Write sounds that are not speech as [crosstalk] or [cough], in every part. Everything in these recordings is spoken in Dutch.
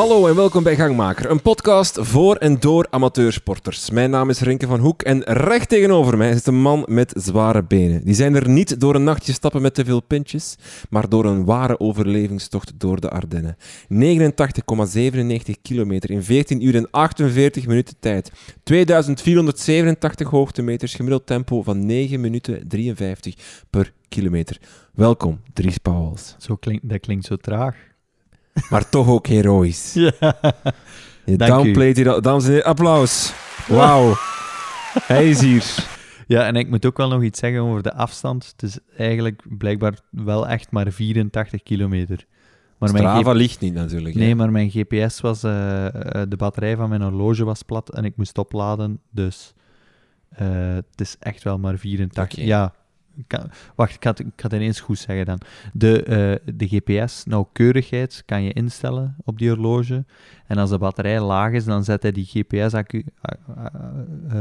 Hallo en welkom bij Gangmaker, een podcast voor en door amateursporters. Mijn naam is Rinke van Hoek en recht tegenover mij zit een man met zware benen. Die zijn er niet door een nachtje stappen met te veel pintjes, maar door een ware overlevingstocht door de Ardennen. 89,97 kilometer in 14 uur en 48 minuten tijd. 2487 hoogtemeters, gemiddeld tempo van 9 minuten 53 per kilometer. Welkom, Dries Pauwels. Zo dat klinkt zo traag. Maar toch ook heroïs. [laughs] Ja. Je downplayt hier, dames en heren, applaus. Wauw. Hij is hier. ja, en ik moet ook wel nog iets zeggen over de afstand. Het is eigenlijk blijkbaar wel echt maar 84 kilometer. Maar mijn Strava G- ligt niet natuurlijk. hè. Nee, maar mijn GPS was... eh, eh, de batterij van mijn horloge was plat en ik moest opladen. Dus eh, het is echt wel maar 84. Oké. Ja. Kan- wacht, ik had, ik had ineens goed zeggen dan. De, eh, de GPS-nauwkeurigheid kan je instellen op die horloge. En als de batterij laag is, dan zet hij die GPS-accu...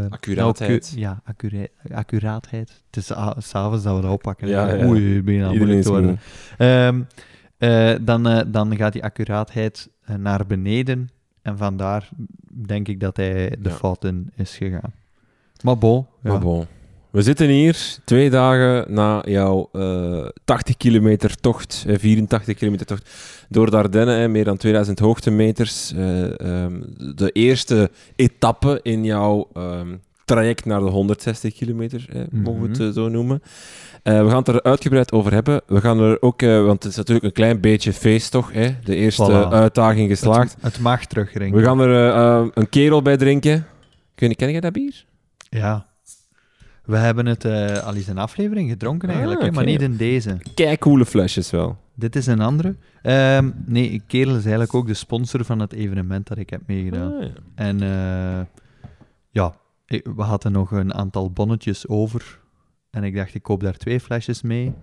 Accuraatheid. ja, accura accuraatheid. Het is s'avonds dat we dat oppakken. Ja, ja. Oei, ben aan Iedereen moeilijk te worden. Ehm, eh, dan, eh, dan gaat die accuraatheid eh, naar beneden. En vandaar denk ik dat hij de Ja. fout in is gegaan. Maar bon. Ja. Maar bon. We zitten hier twee dagen na jouw eh 80 kilometer tocht, eh, 84 kilometer tocht door de Ardennen, hè, meer dan 2000 hoogtemeters. Eh, ehm, de eerste etappe in jouw ehm, traject naar de 160 kilometer, eh, mogen we het Mhm. eh, zo noemen. Eh, we gaan het er uitgebreid over hebben. We gaan er ook, eh, want het is natuurlijk een klein beetje feest toch, hè? de eerste Voilà. uitdaging geslaagd. Het, het mag terugringen. We gaan er eh, eh, een kerel bij drinken. Kun je, ken je dat bier? Ja. We hebben het eh, al eens een aflevering gedronken Ah, eigenlijk, maar niet in deze. Kijk, coole flesjes wel. Dit is een andere. Ehm, nee, Kerel is eigenlijk ook de sponsor van het evenement dat ik heb meegedaan. Ah, ja. En eh, ja, ik- we hadden nog een aantal bonnetjes over. En ik dacht, ik koop daar twee flesjes mee,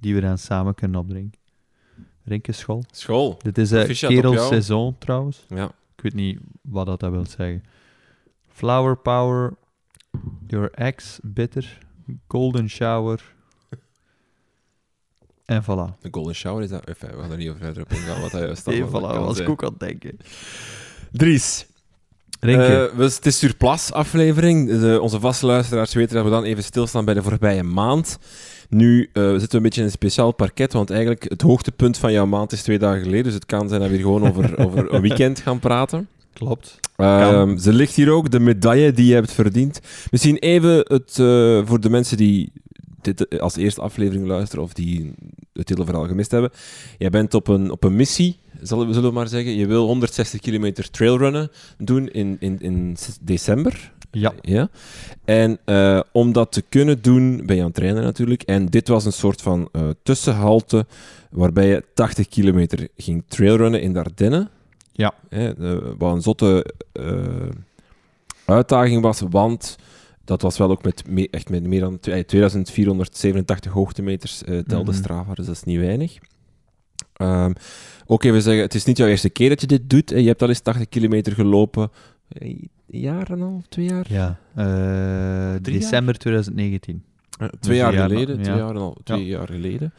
die we dan samen kunnen opdrinken. Rinke school. School. Dit is eh Proficiat op Kerel jou. Saison trouwens. Ja. Ik weet niet wat dat, dat wil zeggen. Flower Power, Your Ex, Bitter, Golden Shower. En voilà. De Golden Shower is dat. Enfin, we gaan er niet over verder op ingaan wat hij juist Nee, allemaal voilà, was ik ook aan het denken. Dries. Rinke. Eh, we- het is Surplus aflevering. De, onze vaste luisteraars weten dat we dan even stilstaan bij de voorbije maand. Nu eh, zitten we een beetje in een speciaal parket, want eigenlijk het hoogtepunt van jouw maand is twee dagen geleden. Dus het kan zijn dat we hier gewoon over, over een weekend gaan praten. Klopt. Ehm, ze ligt hier ook, de medaille die je hebt verdiend. Misschien even het, eh, voor de mensen die dit eh, als eerste aflevering luisteren of die het hele verhaal gemist hebben. Jij bent op een, op een missie, zullen we, maar zeggen. Je wil 160 kilometer trailrunnen doen in, in, in december. Ja. Ja. En eh, om dat te kunnen doen, ben je aan het trainen natuurlijk. En dit was een soort van eh, tussenhalte waarbij je 80 kilometer ging trailrunnen in de Ardennen. Ja. Hè, eh, wat een zotte eh, uitdaging was, want dat was wel ook met, me- echt met meer dan tw- eh, 2487 hoogtemeters eh telde Mhm. Strava, dus dat is niet weinig. Ehm, ook even zeggen, het is niet jouw eerste keer dat je dit doet. Je hebt al eens 80 kilometer gelopen. Een jaar en half, twee jaar? Ja. december 2019. Eh, twee jaar geleden. Twee, ja. jaar, al, twee Ja. jaar geleden.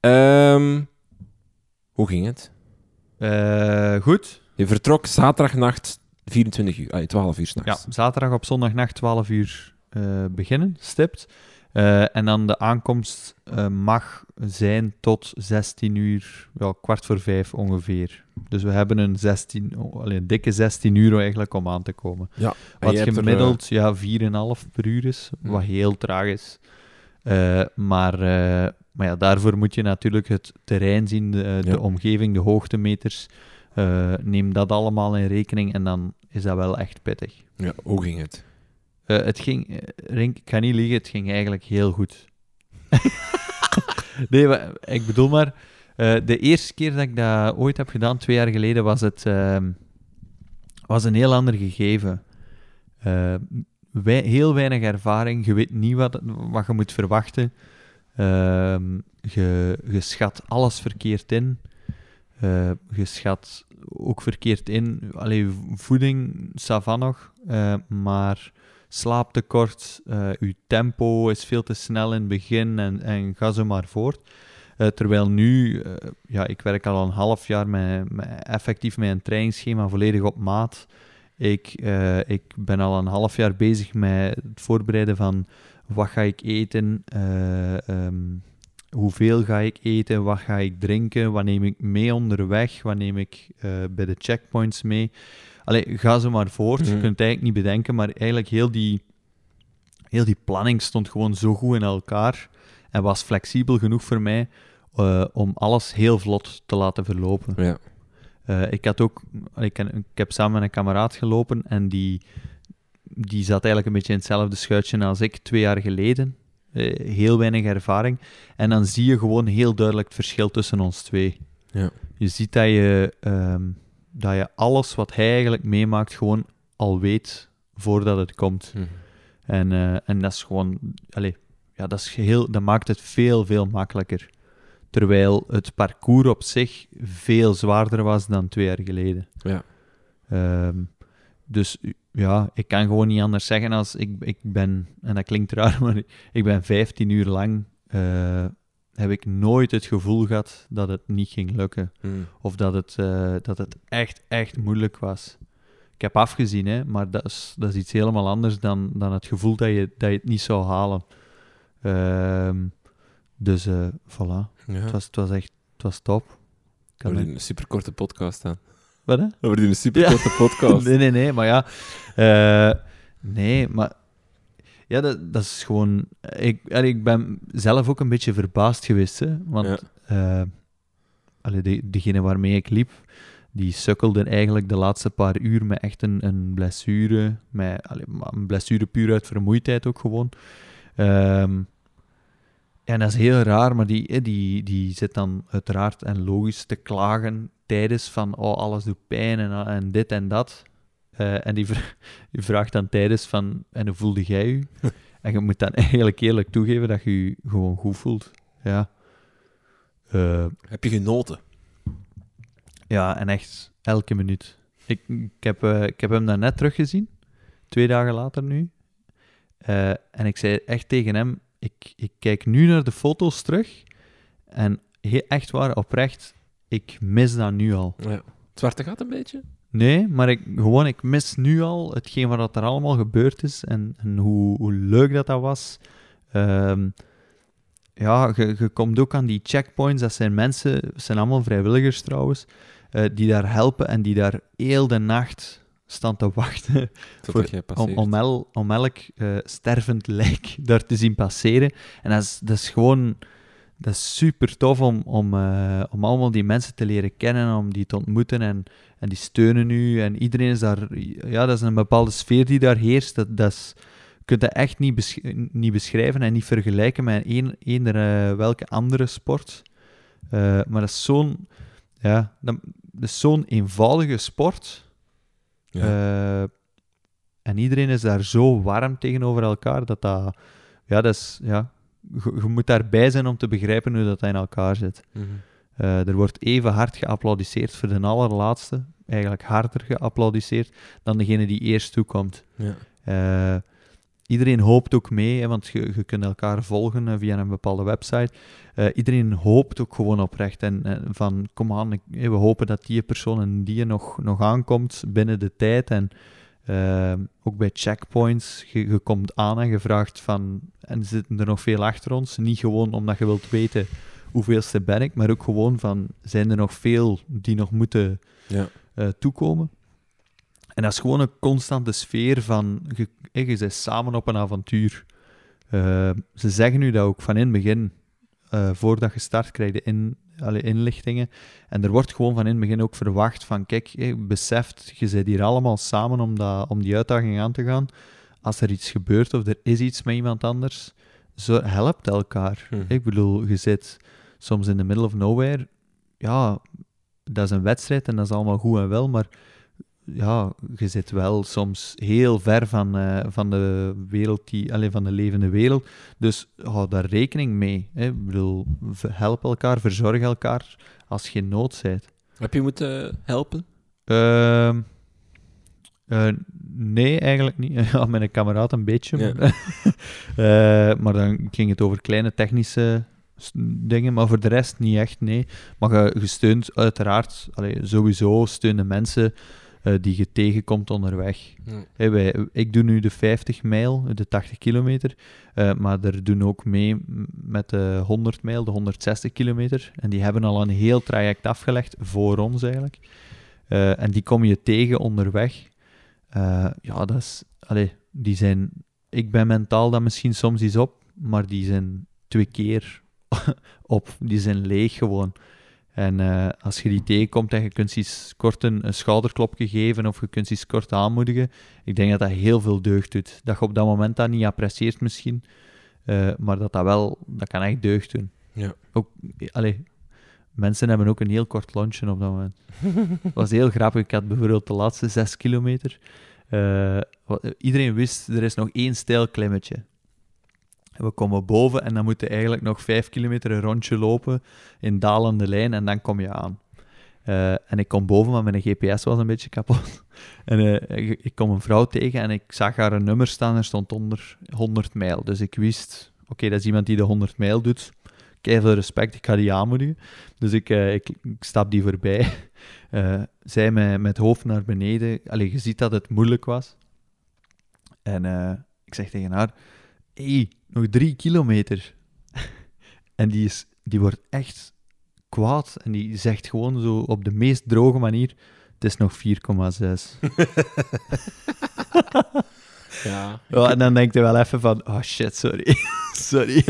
Ehm, hoe ging het? Eh, goed. Je vertrok zaterdagnacht 24 uur, ah, 12 uur Ja, s'nachts. zaterdag op zondagnacht 12 uur eh, beginnen, stipt. Eh, en dan de aankomst mag zijn tot 16 uur, wel kwart voor vijf ongeveer. Dus we hebben een, 16, oh, allee, een dikke 16 uur eigenlijk om aan te komen. Ja. Wat hebt er, gemiddeld ja, 4,5 per uur is, wat heel traag is. Maar maar ja, daarvoor moet je natuurlijk het terrein zien, de, de Ja. omgeving, de hoogtemeters. Eh, neem dat allemaal in rekening en dan is dat wel echt pittig. ja, hoe ging het? Eh, het ging, eh, Rink, ik ga niet liegen, het ging eigenlijk heel goed. [laughs] nee, maar ik bedoel maar, de eerste keer dat ik dat ooit heb gedaan, twee jaar geleden, was het ehm, was een heel ander gegeven. Wij, heel weinig ervaring, je weet niet wat, wat je moet verwachten. Ehm, je, schat alles verkeerd in. Eh, je schat ook verkeerd in. Allee, voeding, ça va nog. eh, maar slaaptekort, eh je tempo is veel te snel in het begin en, en ga zo maar voort. Eh, terwijl nu, eh, ja, ik werk al een half jaar met, met effectief met een trainingsschema volledig op maat. Ik, ik ben al een half jaar bezig met het voorbereiden van wat ga ik eten, eh, ehm, hoeveel ga ik eten, wat ga ik drinken, wat neem ik mee onderweg, wat neem ik eh, bij de checkpoints mee. Allee, ga zo maar voort. Je Mhm. kunt het eigenlijk niet bedenken, maar eigenlijk heel die, heel die planning stond gewoon zo goed in elkaar en was flexibel genoeg voor mij eh, om alles heel vlot te laten verlopen. Ja. Ik had ook, ik, ik heb samen met een kameraad gelopen en die, die zat eigenlijk een beetje in hetzelfde schuitje als ik twee jaar geleden. Eh, heel weinig ervaring. En dan zie je gewoon heel duidelijk het verschil tussen ons twee. Ja. Je ziet dat je, ehm, dat je alles wat hij eigenlijk meemaakt gewoon al weet voordat het komt. Mhm. En, eh, en dat is gewoon, allee, ja, dat, is heel, dat maakt het veel, veel makkelijker. Terwijl het parcours op zich veel zwaarder was dan twee jaar geleden. Ja. Ehm, dus ja, ik kan gewoon niet anders zeggen als ik, ik ben, en dat klinkt raar, [laughs] maar ik, ben 15 uur lang, eh, heb ik nooit het gevoel gehad dat het niet ging lukken. Mhm. Of dat het, eh, dat het echt, echt moeilijk was. Ik heb afgezien, hè, maar dat is, dat is iets helemaal anders dan, dan het gevoel dat je, dat je het niet zou halen. Ehm, dus eh voilà, Ja. het, was, het was echt het was top. Ik- een superkorte podcast aan. Wat, hè? We hebben een superkorte [laughs] podcast. Nee, nee, nee, maar ja. eh, nee, maar... Ja, dat, dat is gewoon... Ik, ik ben zelf ook een beetje verbaasd geweest, hè. Want Ja. allee, de, degene waarmee ik liep, die sukkelde eigenlijk de laatste paar uur met echt een, een blessure. Met, allee, een blessure puur uit vermoeidheid ook gewoon. Ja, en dat is heel raar, maar die, die, die zit dan uiteraard en logisch te klagen tijdens van, oh, alles doet pijn en, en dit en dat. Eh, en die, vra- [laughs] die vraagt dan tijdens van, en hoe voelde jij je? [laughs] en je moet dan eigenlijk eerlijk toegeven dat je je gewoon goed voelt. Ja. Eh, Heb je genoten? ja, en echt elke minuut. Ik, ik, heb, eh, ik heb hem daarnet teruggezien, twee dagen later nu. En ik zei echt tegen hem, ik, ik kijk nu naar de foto's terug en echt waar, oprecht, ik mis dat nu al. Ja. Het zwarte gat een beetje? Nee, maar ik, gewoon, ik mis nu al hetgeen wat er allemaal gebeurd is en, en hoe, hoe leuk dat dat was. Ehm, ja, je, komt ook aan die checkpoints. Dat zijn mensen, het zijn allemaal vrijwilligers trouwens, eh, die daar helpen en die daar heel de nacht staan te wachten [laughs] Voor- om, om, el- om elk eh, stervend lijk [laughs] daar te zien passeren. En dat is, dat is gewoon dat is super tof om, om, eh, om allemaal die mensen te leren kennen, om die te ontmoeten en, en die steunen u. En iedereen is daar, ja, dat is een bepaalde sfeer die daar heerst. Dat, dat is, je kunt dat echt niet, besch- niet beschrijven en niet vergelijken met een, eender eh, welke andere sport. Eh, maar dat is zo'n, ja, dat, dat is zo'n eenvoudige sport. Ja. En iedereen is daar zo warm tegenover elkaar dat dat, ja, dat is, ja, je, moet daarbij zijn om te begrijpen hoe dat in elkaar zit. Mhm. Eh, er wordt even hard geapplaudisseerd voor de allerlaatste, eigenlijk harder geapplaudisseerd dan degene die eerst toekomt. Ja. Eh, iedereen hoopt ook mee, hè, want je, je kunt elkaar volgen eh, via een bepaalde website. Iedereen hoopt ook gewoon oprecht. En, en van, kom aan, ik- we hopen dat die persoon en die nog, nog aankomt binnen de tijd. En eh, ook bij checkpoints, je, je komt aan en je vraagt van, en zitten er nog veel achter ons? Niet gewoon omdat je wilt weten hoeveelste ben ik, maar ook gewoon van, zijn er nog veel die nog moeten Ja. eh, toekomen? En dat is gewoon een constante sfeer van, je, eh, je bent samen op een avontuur. Eh, ze zeggen nu dat ook van in het begin, eh, voordat je start, krijg je in, alle inlichtingen. En er wordt gewoon van in het begin ook verwacht van, kijk, beseft, je zit hier allemaal samen om, dat, om die uitdaging aan te gaan. Als er iets gebeurt of er is iets met iemand anders, zo, helpt elkaar. Mhm. Ik bedoel, je zit soms in the middle of nowhere. Ja, dat is een wedstrijd en dat is allemaal goed en wel, maar ja, je zit wel soms heel ver van, eh, van de wereld, die, alleen van de levende wereld. Dus hou daar rekening mee. Hè. Ik bedoel, help elkaar, verzorg elkaar als je in nood bent. Heb je moeten helpen? Ehm, eh, nee, eigenlijk niet. [laughs] Ja, met een kameraad een beetje. Ja. Maar, [laughs] Eh, maar dan ging het over kleine technische dingen, maar voor de rest niet echt, nee. Maar je, je steunt uiteraard, allee, sowieso steunen mensen eh, die je tegenkomt onderweg. Wij, ik doe nu de 50 mijl, de 80 kilometer, eh, maar er doen ook mee met de 100 mijl, de 160 kilometer. En die hebben al een heel traject afgelegd, voor ons eigenlijk. Eh, en die kom je tegen onderweg. Ja, dat is... Allee, die zijn... Ik ben mentaal dan misschien soms iets op, maar die zijn twee keer [laughs] op. Die zijn leeg gewoon. En eh, als je die tegenkomt en je kunt eens kort een, een schouderklopje geven of je kunt eens kort aanmoedigen, ik denk dat dat heel veel deugd doet. Dat je op dat moment dat niet apprecieert misschien, eh, maar dat dat wel, dat kan echt deugd doen. Ja. Ook, allee, mensen hebben ook een heel kort lunchen op dat moment. Het [laughs] was heel grappig. Ik had bijvoorbeeld de laatste zes kilometer. eh, iedereen wist, er is nog één stijl klimmetje. We komen boven en dan moet je eigenlijk nog vijf kilometer een rondje lopen in dalende lijn en dan kom je aan. Eh, en ik kom boven, maar mijn GPS was een beetje kapot. [laughs] En eh, ik, ik kom een vrouw tegen en ik zag haar een nummer staan, er stond onder 100 mijl. Dus ik wist, oké, dat is iemand die de 100 mijl doet. Kei veel respect, ik ga die aanmoedigen. Dus ik, eh, ik, stap die voorbij. [laughs] Zij met, met hoofd naar beneden. Allee, je ziet dat het moeilijk was. En ik zeg tegen haar, hey, nog drie kilometer. [laughs] en die, is, die wordt echt kwaad. En die zegt gewoon zo op de meest droge manier, het is nog 4,6. [laughs] Ja. [laughs] Ja, en dan denkt hij wel even van, oh shit, sorry. sorry.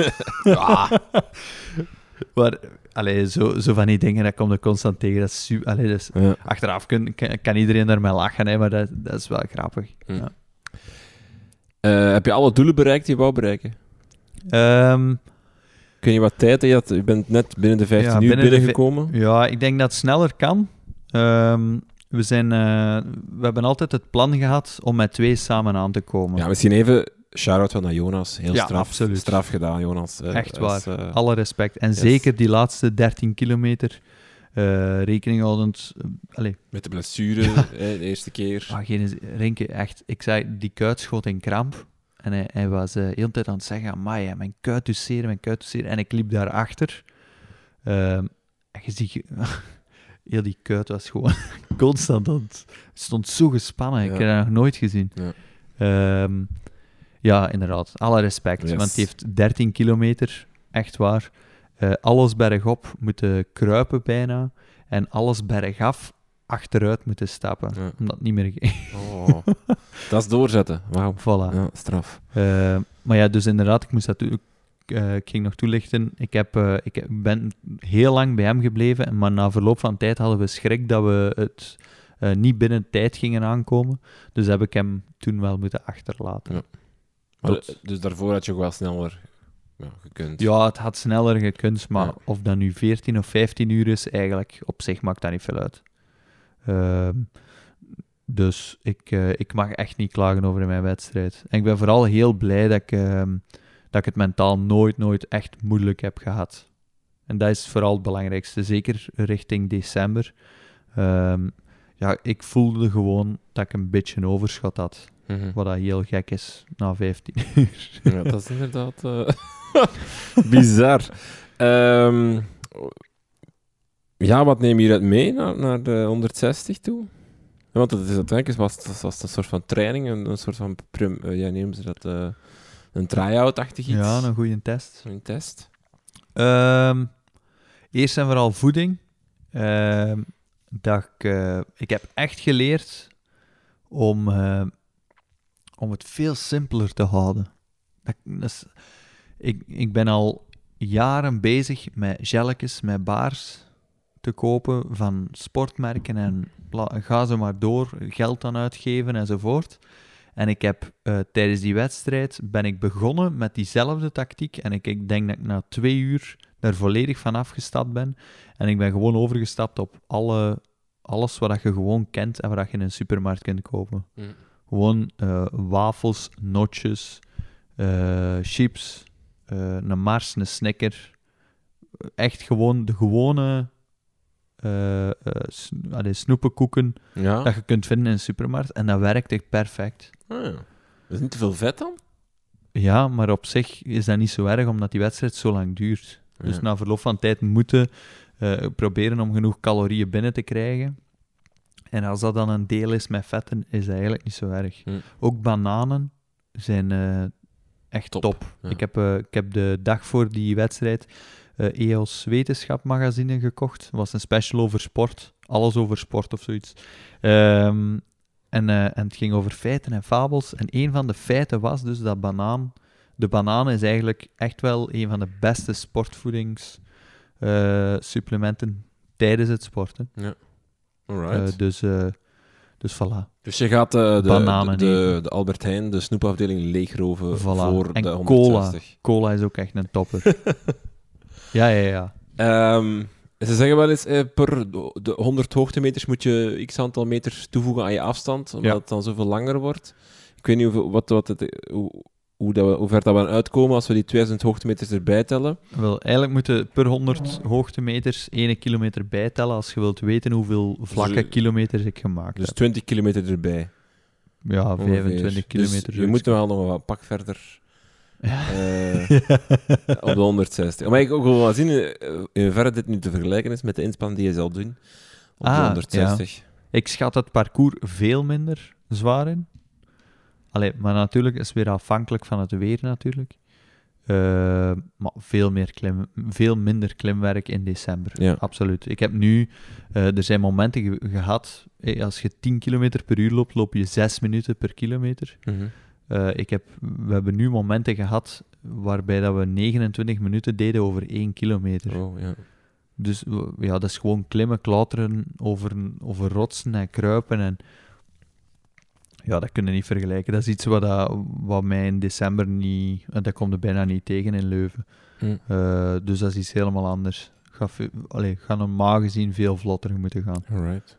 Maar, allee, zo, zo van die dingen, dat komt er constant tegen. Dat is allee, Ja. achteraf kun, kan, kan iedereen daarmee lachen, hè, maar dat, dat is wel grappig. Hm. Ja. Eh, heb je alle doelen bereikt die je wou bereiken? Ik weet niet wat tijd je had. Je bent net binnen de 15 Ja, uur binnen binnengekomen. ja, ik denk dat het sneller kan. Ehm, we, zijn, eh, we hebben altijd het plan gehad om met twee samen aan te komen. Ja, misschien even shout-out van naar Jonas. Heel Ja, straf, absoluut. straf gedaan, Jonas. Eh, Echt is, waar. Alle respect. En Yes. zeker die laatste 13 kilometer. Eh, rekening houdend. eh, met de blessure, Ja. [laughs] hè, de eerste keer. Ah, geen, Renke, echt. Ik zei, die kuit schoot in kramp. En hij, hij was eh, de hele tijd aan het zeggen, mijn kuit zeer, mijn kuit zeer. En ik liep daarachter. Ehm en je ziet, [laughs] heel die kuit was gewoon [laughs] constant aan het... Stond zo gespannen, ik heb dat nog nooit gezien. Ja. Ehm, ja, inderdaad, alle respect. Yes. Want het heeft 13 kilometer, echt waar. Eh, alles bergop moeten kruipen bijna. En alles bergaf achteruit moeten stappen. Ja. Omdat het niet meer ging. [laughs] Oh, dat is doorzetten. Wauw. Voilà. Ja, straf. Eh, maar ja, dus inderdaad, ik moest dat eh, ik ging nog toelichten. Ik, heb, ik ben heel lang bij hem gebleven, maar na verloop van tijd hadden we schrik dat we het niet binnen tijd gingen aankomen. Dus heb ik hem toen wel moeten achterlaten. Ja. Maar, dus daarvoor had je ook wel sneller ja, gekund. het had sneller gekund, maar Ja. of dat nu 14 of 15 uur is, eigenlijk op zich maakt dat niet veel uit. Ehm, dus ik, eh, ik mag echt niet klagen over mijn wedstrijd. En ik ben vooral heel blij dat ik, ehm, dat ik het mentaal nooit, nooit echt moeilijk heb gehad. En dat is vooral het belangrijkste, zeker richting december. Ehm, ja, ik voelde gewoon dat ik een beetje een overschot had. Mhm. Wat dat heel gek is na 15 [laughs] uur. Ja, dat is inderdaad eh, [laughs] bizar. Ehm, ja, wat neem je hieruit mee naar, naar de 160 toe? Ja, want het is uiteindelijk was een soort van training, een, een soort van, prim, eh, ja, nemen ze dat, eh, een try-out-achtig iets? Ja, een goede test. Een test? Ehm, eerst en vooral voeding. Ehm, dat ik, ik heb echt geleerd om, om het veel simpeler te houden. Ik, ik ben al jaren bezig met gelletjes, met baars te kopen van sportmerken en ga ze maar door, geld aan uitgeven enzovoort. En ik heb eh, tijdens die wedstrijd ben ik begonnen met diezelfde tactiek. En ik, ik denk dat ik na twee uur daar volledig van afgestapt ben. En ik ben gewoon overgestapt op alle, alles wat je gewoon kent en wat je in een supermarkt kunt kopen. Mm. Gewoon eh, wafels, notjes, eh, chips, eh, een Mars, een Snicker. Echt gewoon de gewone allee, snoepenkoeken Ja? dat je kunt vinden in een supermarkt. En dat werkt echt perfect. Ah, ja. Dat is niet te veel vet dan? Ja, maar op zich is dat niet zo erg, omdat die wedstrijd zo lang duurt. Dus Ja. na verloop van tijd moeten proberen om genoeg calorieën binnen te krijgen. En als dat dan een deel is met vetten, is dat eigenlijk niet zo erg. Hm. Ook bananen zijn eh, echt Top, top. ja. Ik, heb, eh, ik heb de dag voor die wedstrijd eh EOS Wetenschap magazine gekocht. Dat was een special over sport. Alles over sport of zoiets. Ehm, en, en het ging over feiten en fabels. En een van de feiten was dus dat banaan... De banaan is eigenlijk echt wel een van de beste sportvoedingssupplementen tijdens het sporten. Alright. Eh, dus, eh, dus voilà. dus je gaat eh, de, de, de, de Albert Heijn, de snoepafdeling, leegroven Voilà. voor En de cola. 160. Cola is ook echt een topper. [laughs] ja, ja, ja. Ehm, ze zeggen wel eens, eh, per de 100 hoogtemeters moet je x aantal meters toevoegen aan je afstand, omdat Ja. het dan zoveel langer wordt. Ik weet niet hoeveel, wat, wat het, hoe, hoe, dat we, hoe ver dat we aan uitkomen als we die 2000 hoogtemeters erbij tellen. Wel, eigenlijk moeten per 100 hoogtemeters 1 kilometer bijtellen als je wilt weten hoeveel vlakke Dus, eh, kilometers ik gemaakt Dus heb. 20 kilometer erbij. Ja, ongeveer. 25 kilometer. Dus je moet wel nog wat pak verder Ja. eh, [laughs] op de 160. Maar ik ook wel zien eh, in hoeverre dit nu te vergelijken is met de inspanning die je zal doen op de Ah, 160. Ik schat het parcours veel minder zwaar in. Allee, maar natuurlijk is het weer afhankelijk van het weer natuurlijk. Eh, maar veel, meer klim, veel minder klimwerk in december. Ja. Absoluut. Ik heb nu, eh, er zijn momenten ge- gehad, eh, als je 10 km per uur loopt, loop je 6 minuten per kilometer. Mhm. Ik heb, we hebben nu momenten gehad waarbij dat we 29 minuten deden over 1 kilometer. Oh, ja. Dus ja, dat is gewoon klimmen, klauteren over, over rotsen en kruipen. En ja, dat kun je niet vergelijken. Dat is iets wat, dat, wat mij in december niet... Dat komt er bijna niet tegen in Leuven. Hm. Eh, dus dat is iets helemaal anders. Ga, allee, ga normaal gezien veel vlotter moeten gaan. Alright.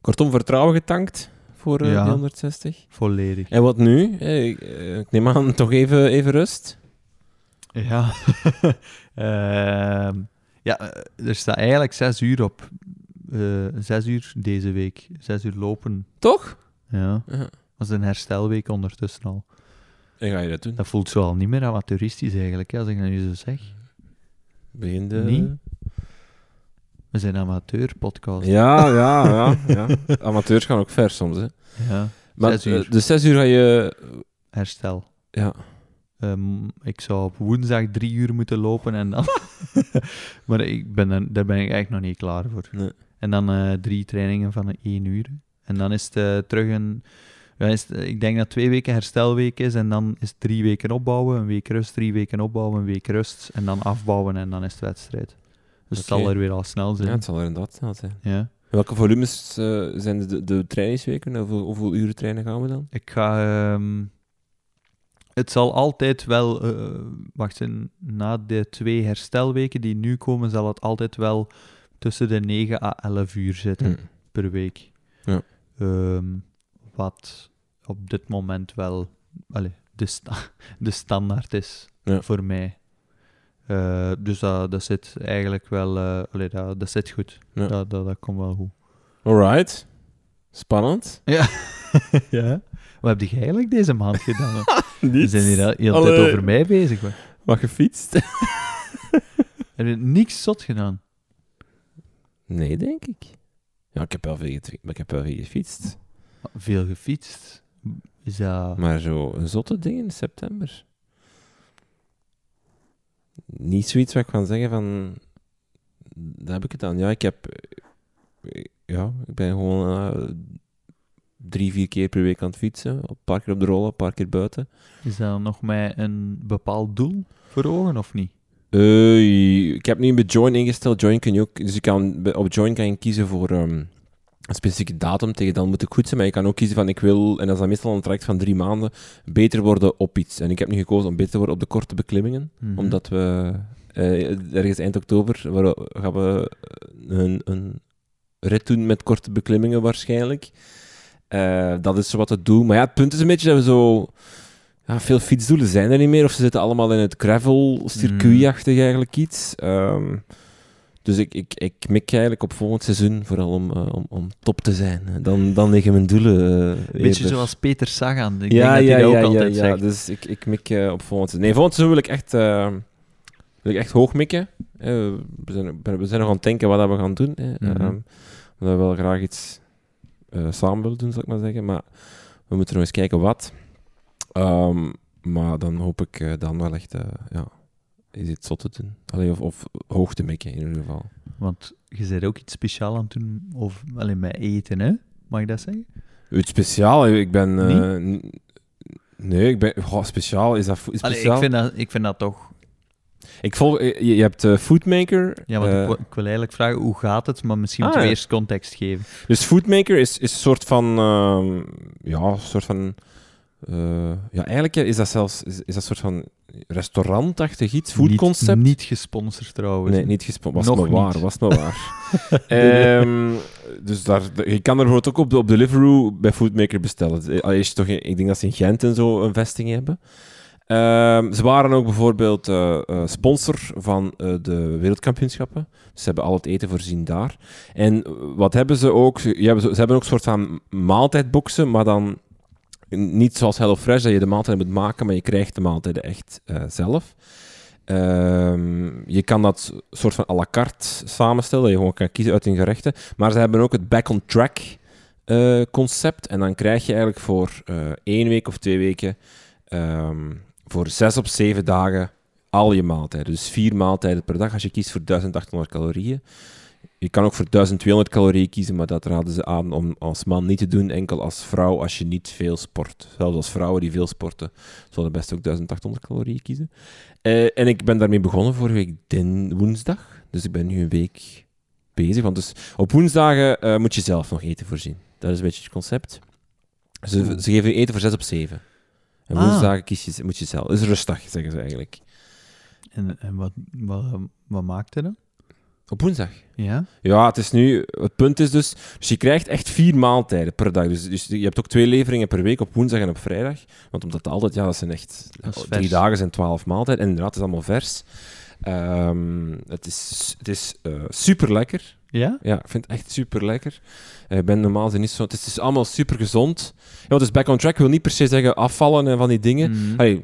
Kortom, vertrouwen getankt voor eh, Ja. die 160. Volledig. En wat nu? Eh, ik, eh, neem aan [laughs] toch even, even rust. Ja. [laughs] Ehm, ja, eh, er staat eigenlijk zes uur op. Eh, zes uur deze week. Zes uur lopen. Toch? Ja. Ja. Dat is een herstelweek ondertussen al. En ga je dat doen? Dat voelt zo al niet meer amateuristisch eigenlijk, hè, als ik dat nu zo zeg. Begin de... Niet? We zijn amateur-podcast. Ja, ja, ja, ja. Amateurs gaan ook ver soms, hè. Ja, Maar Zes uur. eh, de zes uur ga je... herstel. Ja. Ehm, ik zou op woensdag drie uur moeten lopen en dan... [laughs] maar ik ben er, daar ben ik eigenlijk nog niet klaar voor. Nee. En dan eh, drie trainingen van een één uur. En dan is het eh, terug een... Ja, is het- ik denk dat twee weken herstelweek is en dan is het drie weken opbouwen, een week rust, drie weken opbouwen, een week rust en dan afbouwen en dan is het wedstrijd. Dus het zal er weer al snel ja, zijn. het zal er inderdaad snel zijn. Ja. Welke volumes eh, zijn de, de trainingsweken? Hoeveel, hoeveel uren trainen gaan we dan? Ik ga... ehm, het zal altijd wel... eh, wacht, na de twee herstelweken die nu komen, zal het altijd wel tussen de 9 à 11 uur zitten Hm. per week. Ja. Ehm, wat op dit moment wel allee, de, sta- [laughs] de standaard is Ja. voor mij. Eh, dus dat, dat zit eigenlijk wel... eh, allee, dat, dat zit goed. Ja. Dat, dat, dat komt wel goed. Alright. Spannend. Ja. [laughs] ja. Wat heb je eigenlijk deze maand gedaan? [laughs] hè? We zijn hier de Allee. tijd over mij bezig. hoor. Wat gefietst? Heb je niks zot gedaan? Nee, denk ik. Ja, ik heb wel veel, ik heb wel veel gefietst. Veel gefietst. Is dat... Maar zo een zotte ding in september. Niet zoiets wat ik kan zeggen van... Daar heb ik het aan. Ja, ik heb... Ja, ik ben gewoon eh, drie, vier keer per week aan het fietsen. Een paar keer op de rollen, een paar keer buiten. Is dat nog met een bepaald doel voor ogen, of niet? Ik heb nu bij Join ingesteld. Join kun je ook... Dus je kan, op Join kan je kiezen voor... ehm, een specifieke datum, tegen dan moet ik goed zijn, maar je kan ook kiezen van ik wil, en dat is dan meestal een traject van drie maanden, beter worden op iets. En ik heb nu gekozen om beter te worden op de korte beklimmingen, Mhm. omdat we eh, ergens eind oktober waar- gaan we een, een rit doen met korte beklimmingen waarschijnlijk. Eh, dat is wat het doel. Maar ja, het punt is een beetje dat we zo... Ja, veel fietsdoelen zijn er niet meer, of ze zitten allemaal in het gravel-circuitachtig eigenlijk iets. Ehm, dus ik, ik, ik mik eigenlijk op volgend seizoen vooral om, eh, om, om top te zijn. Dan, dan liggen mijn doelen eh, Beetje eerder. zoals Peter Sagan. Ik ja, denk dat ja, hij dat ja, ook ja, altijd ja. zegt. Dus ik, ik mik eh, op volgend seizoen. Nee, volgend seizoen wil ik echt... Wil ik echt hoog mikken. We, zijn, we zijn nog aan het denken wat we gaan doen. Hè. Omdat we wel graag iets samen willen doen, zal ik maar zeggen. Maar we moeten nog eens kijken wat. Ehm, maar dan hoop ik eh, dan wel echt... eh, ja, iets zot te doen. Allee, of, of hoog te mikken, in ieder geval. Want je bent ook iets speciaals aan het doen, of alleen met eten, hè? Mag ik dat zeggen? Iets speciaal, ik ben... eh, n- nee, ik ben... goh, speciaal, is dat is Allee, speciaal? ik, vind dat, ik vind dat toch... Ik volg, je, je hebt Foodmaker. Ja, want ik, wil- ik wil eigenlijk vragen, hoe gaat het? Maar misschien Ah, moeten we ja. eerst context geven. dus Foodmaker is, is een soort van. ehm, ja, een soort van. Eh, ja, eigenlijk is dat zelfs is, is dat een soort van restaurantachtig iets, foodconcept. Niet, niet gesponsord trouwens. Nee, niet gesponsord. Nog Was maar waar, was maar waar. [laughs] [laughs] Ehm, dus daar, je kan er bijvoorbeeld ook op, de, op Deliveroo bij Foodmaker bestellen. Eh, is toch, ik denk dat ze in Gent en zo een vesting hebben. Ehm, ze waren ook bijvoorbeeld eh, sponsor van de wereldkampioenschappen. Dus ze hebben al het eten voorzien daar. En wat hebben ze ook? Ja, ze hebben ook een soort van maaltijdboxen, maar dan niet zoals HelloFresh, dat je de maaltijd moet maken, maar je krijgt de maaltijden echt eh, zelf. Ehm, je kan dat soort van à la carte samenstellen, dat je gewoon kan kiezen uit hun gerechten. Maar ze hebben ook het back-on-track eh, concept. En dan krijg je eigenlijk voor eh, één week of twee weken, ehm, voor zes op zeven dagen, al je maaltijden. Dus vier maaltijden per dag als je kiest voor 1800 calorieën. Je kan ook voor 1200 calorieën kiezen, maar dat raden ze aan om als man niet te doen, enkel als vrouw als je niet veel sport. Zelfs als vrouwen die veel sporten, zullen best ook 1800 calorieën kiezen. Eh, en ik ben daarmee begonnen vorige week din woensdag. Dus ik ben nu een week bezig. Want dus op woensdagen eh, moet je zelf nog eten voorzien. Dat is een beetje het concept. Ze, ze geven je eten voor 6 op 7. En Ah. woensdagen kies je, moet je zelf. Dat is rustig, zeggen ze eigenlijk. En, en wat, wat, wat maakt het dan? Op woensdag. Ja? Ja, het is nu... Het punt is dus... Dus je krijgt echt vier maaltijden per dag. Dus, dus je hebt ook twee leveringen per week op woensdag en op vrijdag. Want omdat het altijd... Ja, dat zijn echt... Dat drie dagen zijn twaalf maaltijden. En inderdaad, het is allemaal vers. Ehm, het is, het is super lekker. Ja? Ja, ik vind het echt super lekker. Ik ben normaal niet zo... Het is allemaal super gezond. Ja, dus back on track wil niet per se zeggen afvallen en van die dingen. Allee,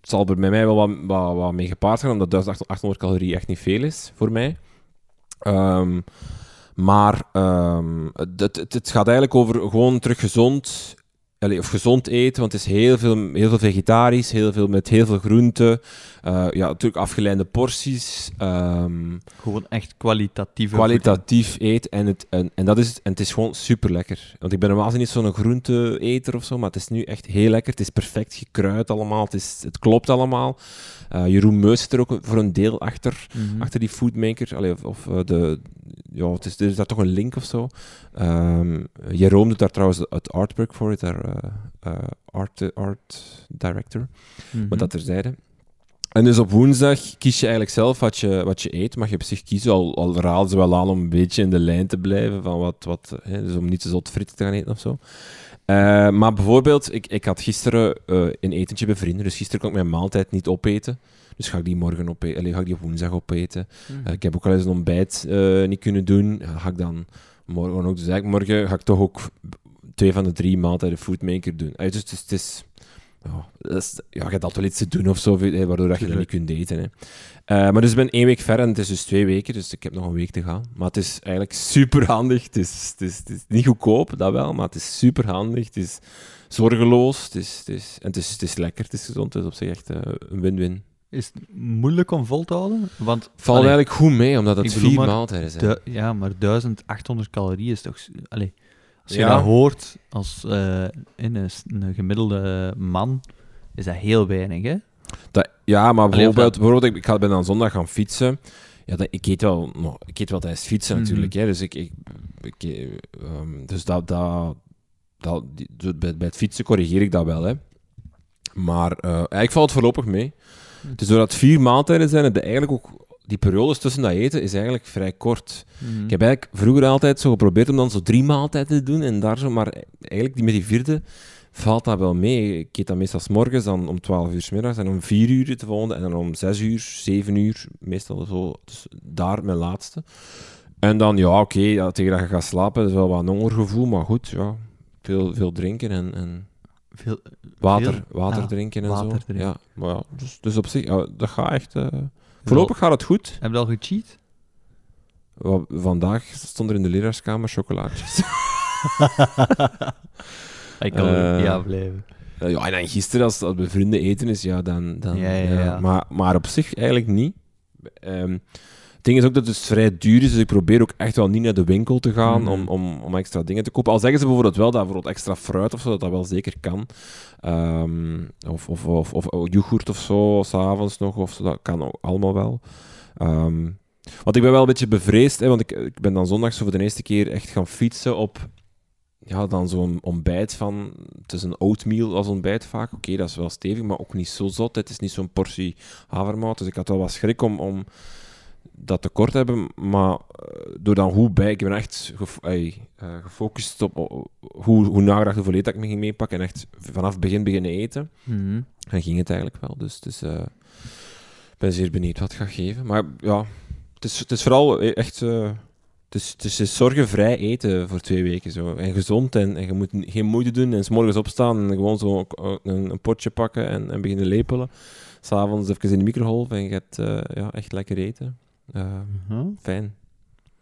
het zal er bij mij wel wat, wat, wat mee gepaard gaan, omdat 1800 calorieën echt niet veel is voor mij. Ehm, maar ehm, het, het, gaat eigenlijk over gewoon terug gezond, of gezond eten, want het is heel veel, heel veel vegetarisch, heel veel met heel veel groenten. Eh, ja, natuurlijk afgeleide porties. ehm, Gewoon echt kwalitatieve kwalitatief eten. En, het, en, en, dat is, het. en het is gewoon super lekker. Want ik ben normaal niet zo'n groente-eter of zo, maar het is nu echt heel lekker. Het is perfect gekruid allemaal. Het, is, het klopt allemaal. Eh, Jeroen Meus zit er ook voor een deel achter. Mhm. achter die foodmaker. Allee, of of eh, de, ja, het is, er is daar toch een link of zo. Ehm Jeroen doet daar trouwens het artwork voor, daar, eh, eh, art, art director. Mhm. Maar dat terzijde. En dus op woensdag kies je eigenlijk zelf wat je, wat je eet. Mag je op zich kiezen. Al, al ze wel aan om een beetje in de lijn te blijven. Van wat, wat, hè, dus om niet te zot frieten te gaan eten of zo. Eh, maar bijvoorbeeld, ik, ik had gisteren eh, een etentje bij vrienden. Dus gisteren kon ik mijn maaltijd niet opeten. Dus ga ik die morgen opeten. Allee, ga ik die op woensdag opeten. Mhm. Eh, ik heb ook al eens een ontbijt eh, niet kunnen doen. Ja, ga ik dan morgen ook. Dus eigenlijk morgen ga ik toch ook twee van de drie maaltijden foodmaker doen. Eh, dus het is... Het is ja, dat is- ja, je hebt altijd wel iets te doen of zo, waardoor dat je dat niet kunt eten. Hè. Eh, maar dus ik ben één week ver en het is dus twee weken, dus ik heb nog een week te gaan. Maar het is eigenlijk super handig. Het is, het is, het is niet goedkoop, dat wel, maar het is super handig. Het is zorgeloos het is, het is, en het is, het is lekker, het is gezond. Het is op zich echt eh, een win-win. Is het moeilijk om vol te houden? Want Valt allee, eigenlijk goed mee, omdat het vier maaltijden zijn. ja, maar 1800 calorieën is toch... Allee, als je Ja. dat hoort als eh, in een, gemiddelde man, is dat heel weinig, hè? Dat, ja, maar Allee, bijvoorbeeld, dat- bijvoorbeeld ik, ik ga ben dan zondag gaan fietsen. Ja, dat, ik, eet wel, ik eet wel tijdens fietsen Mhm. natuurlijk. Hè, dus ik, ik, ik, eh, ehm, dus dat, dat, dat, bij, bij het fietsen corrigeer ik dat wel. Hè. Maar eh, eigenlijk valt het voorlopig mee. Dus doordat het vier maaltijden zijn, je eigenlijk ook die periodes tussen dat eten is eigenlijk vrij kort. Mhm. Ik heb eigenlijk vroeger altijd zo geprobeerd om dan zo drie maaltijden te doen en daar zo, maar eigenlijk die met die vierde valt dat wel mee. Ik eet dan meestal 's morgens, dan om 12 uur 's middags en om 4 uur de volgende en dan om 6 uur, 7 uur, meestal zo. Dus daar mijn laatste. En dan, ja, oké, ja, tegen dat je gaat slapen, is wel wat een hongergevoel, maar goed, ja. Veel, veel drinken en, en Veel, water, Veel? water Ah, drinken en water zo. drinken. Ja, maar ja, dus, dus op zich, ja, dat gaat echt, eh, Voorlopig gaat het goed. Heb je al gecheat? Vandaag stond er in de leraarskamer chocolaatjes. [laughs] Ik kan Eh, er niet afblijven. Eh, ja, en dan gisteren, als dat bij vrienden eten is, ja, dan... dan Ja, ja, ja. Maar, maar op zich eigenlijk niet. Ehm, ding is ook dat het vrij duur is, dus ik probeer ook echt wel niet naar de winkel te gaan Mhm. om, om, om extra dingen te kopen. Al zeggen ze bijvoorbeeld wel dat bijvoorbeeld extra fruit of zo, dat dat wel zeker kan. Ehm, of, of, of, of, of yoghurt of zo, s'avonds nog, of zo, dat kan ook allemaal wel. Ehm, want ik ben wel een beetje bevreesd, hè, want ik, ik ben dan zondag zo voor de eerste keer echt gaan fietsen op ja, dan zo'n ontbijt van... Het is een oatmeal als ontbijt vaak. Oké, dat is wel stevig, maar ook niet zo zot. Het is niet zo'n portie havermout. Dus ik had wel wat schrik om, om dat tekort te hebben. Maar eh, door dan hoe bij... Ik ben echt gef- ey, eh, gefocust op hoe, hoe nagedacht hoeveel eten ik me ging meepakken. En echt vanaf het begin beginnen eten. Mhm. En ging het eigenlijk wel. Dus het is, eh, ik ben zeer benieuwd wat het gaat geven. Maar ja, het is, het is vooral echt... eh, het is, het is zorgenvrij eten voor twee weken. Zo. En gezond. En, en je moet geen moeite doen. En s morgens opstaan en gewoon zo een, een potje pakken en, en beginnen lepelen. S'avonds even in de microgolf en je gaat eh, ja, echt lekker eten. Eh, Mhm. fijn.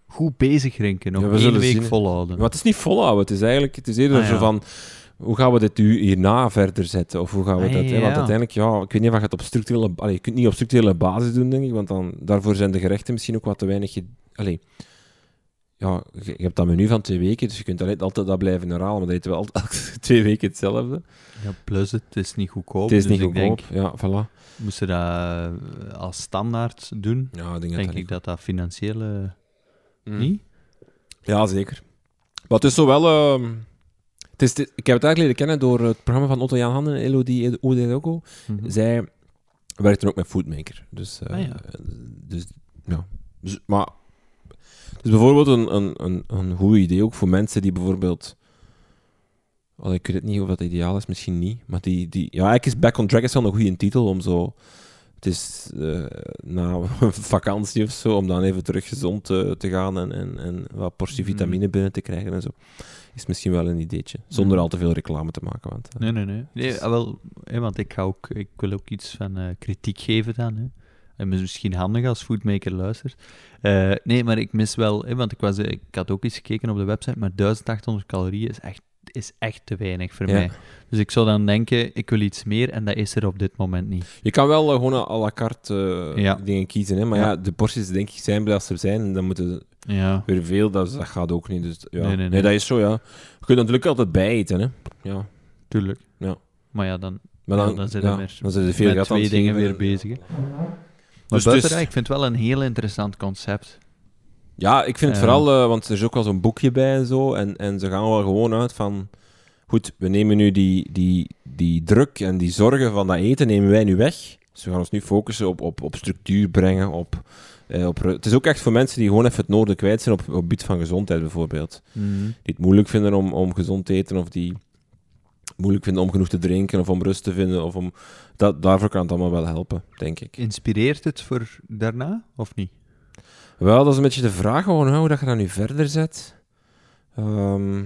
Goed bezig, Rinken. Nog Ja, we één zullen week zien. volhouden. Maar het is niet volhouden. Het is eigenlijk het is eerder Ah, ja. zo van... Hoe gaan we dit u- hierna verder zetten? Of hoe gaan we Ah, dat... hè? Want uiteindelijk, ja, ik weet niet of je het op structurele... Allee, je kunt het niet op structurele basis doen, denk ik. Want dan, daarvoor zijn de gerechten misschien ook wat te weinig... Allee, ja, je, hebt dat menu van twee weken, dus je kunt altijd, altijd dat blijven herhalen. Maar dat eten we altijd [laughs] twee weken hetzelfde. Ja, plus het is niet goedkoop. het is dus niet denk, goedkoop. Ja, voilà. moesten dat eh, als standaard doen, Ja, denk, denk dat ik dat dat financieel eh, Mm. niet. Ja, zeker. Maar het is zo wel... ehm, het is, ik heb het eigenlijk leren kennen door het programma van Otto Jan Handen, Elodie Odelogo. Mhm. Zij werkte ook met Foodmaker. Dus, eh, Ah, ja. dus ja. Dus, maar het is bijvoorbeeld een, een, een, een goed idee ook voor mensen die bijvoorbeeld. Wel, ik weet het niet of dat ideaal is, misschien niet. Maar die, die, ja, eigenlijk is Back on Track is wel een goede titel om zo. Het is eh, na een [laughs] vakantie of zo, om dan even terug gezond te, te gaan en, en, en wat portie Mhm. vitamine binnen te krijgen en zo. Is misschien wel een ideetje. Zonder Mhm. al te veel reclame te maken. Want, eh, Nee, nee, nee. nee ah, wel, hè, want ik, ga ook, ik wil ook iets van eh, kritiek geven dan. Hè. En misschien handig als foodmaker luistert. Eh, nee, maar ik mis wel, hè, want ik, was, eh, ik had ook eens gekeken op de website, maar 1800 calorieën is echt, is echt te weinig voor Ja. mij. Dus ik zou dan denken, ik wil iets meer en dat is er op dit moment niet. Je kan wel eh, gewoon à la carte Ja. dingen kiezen, hè? maar ja. Ja. de porties denk ik zijn als ze er zijn en dan moeten Ja, weer veel, dat, dat gaat ook niet. Dus, ja. Nee, nee, nee. dat is zo, ja. Je kunt natuurlijk altijd bijeten, hè. Ja. tuurlijk. Ja. Maar ja, dan, Maar dan, dan je meer dan zit je veel met twee dingen weer bezig. Hè. Dus- dus- dat, ik vind het wel een heel interessant concept. Ja, ik vind het Eh. vooral, eh, want er is ook wel zo'n boekje bij en zo, en, en ze gaan wel gewoon uit van... Goed, we nemen nu die, die, die druk en die zorgen van dat eten nemen wij nu weg. Dus we gaan ons nu focussen op, op, op structuur brengen, op... eh, op het is ook echt voor mensen die gewoon even het noorden kwijt zijn op, op het gebied van gezondheid bijvoorbeeld. Mhm. die het moeilijk vinden om, om gezond te eten, of die moeilijk vinden om genoeg te drinken, of om rust te vinden, of om... Dat, daarvoor kan het allemaal wel helpen, denk ik. Inspireert het voor daarna, of niet? Wel, dat is een beetje de vraag gewoon, hoe dat je dat nu verder zet. Ehm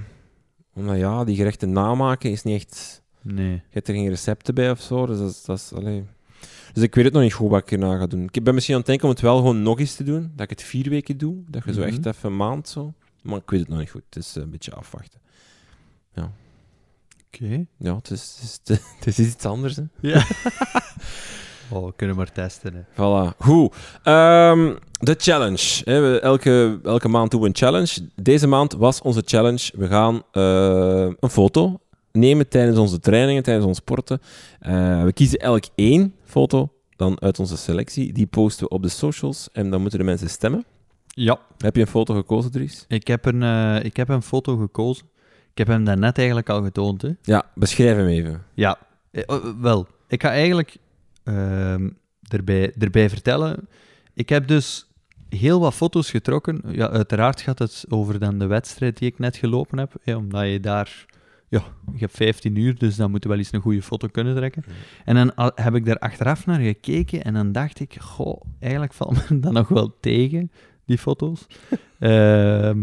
omdat ja, die gerechten namaken is niet echt... Nee. Je hebt er geen recepten bij of zo, dus dat is... Dat is. Dus ik weet het nog niet goed wat ik erna ga doen. Ik ben misschien aan het denken om het wel gewoon nog eens te doen, dat ik het vier weken doe, dat je zo Mhm. echt even een maand zo... Maar ik weet het nog niet goed, het is een beetje afwachten. Oké. Ja, het is, het is, [laughs] het is iets anders, hè. Ja. [laughs] oh, we kunnen maar testen. Hè. Voilà. Goed. Ehm, de challenge. Hè. We, elke, elke maand doen we een challenge. Deze maand was onze challenge. We gaan eh, een foto nemen tijdens onze trainingen, tijdens ons sporten. Eh, we kiezen elk één foto dan uit onze selectie. Die posten we op de socials en dan moeten de mensen stemmen. Ja. Heb je een foto gekozen, Dries? Ik heb, een, eh, ik heb een foto gekozen. Ik heb hem daarnet eigenlijk al getoond. Hè. Ja, beschrijf hem even. Ja, eh, oh, wel. Ik ga eigenlijk ehm, erbij, erbij vertellen. Ik heb dus heel wat foto's getrokken. Ja, uiteraard gaat het over dan de wedstrijd die ik net gelopen heb. hè, omdat je daar... Ja, je hebt 15 uur, dus dan moet je wel eens een goede foto kunnen trekken. En dan heb ik daar achteraf naar gekeken en dan dacht ik... Goh, eigenlijk valt me [laughs] dat nog wel tegen, die foto's. [laughs] Ehm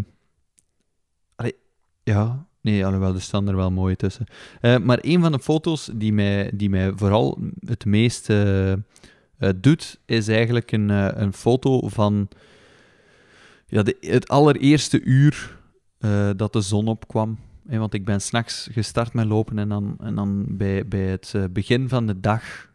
allee, ja, nee, alhoewel, er staan er wel mooi tussen. Eh, maar een van de foto's die mij, die mij vooral het meest eh, eh, doet, is eigenlijk een, een foto van ja, de, het allereerste uur dat de zon opkwam. Want ik ben s'nachts gestart met lopen en dan, en dan bij, bij het begin van de dag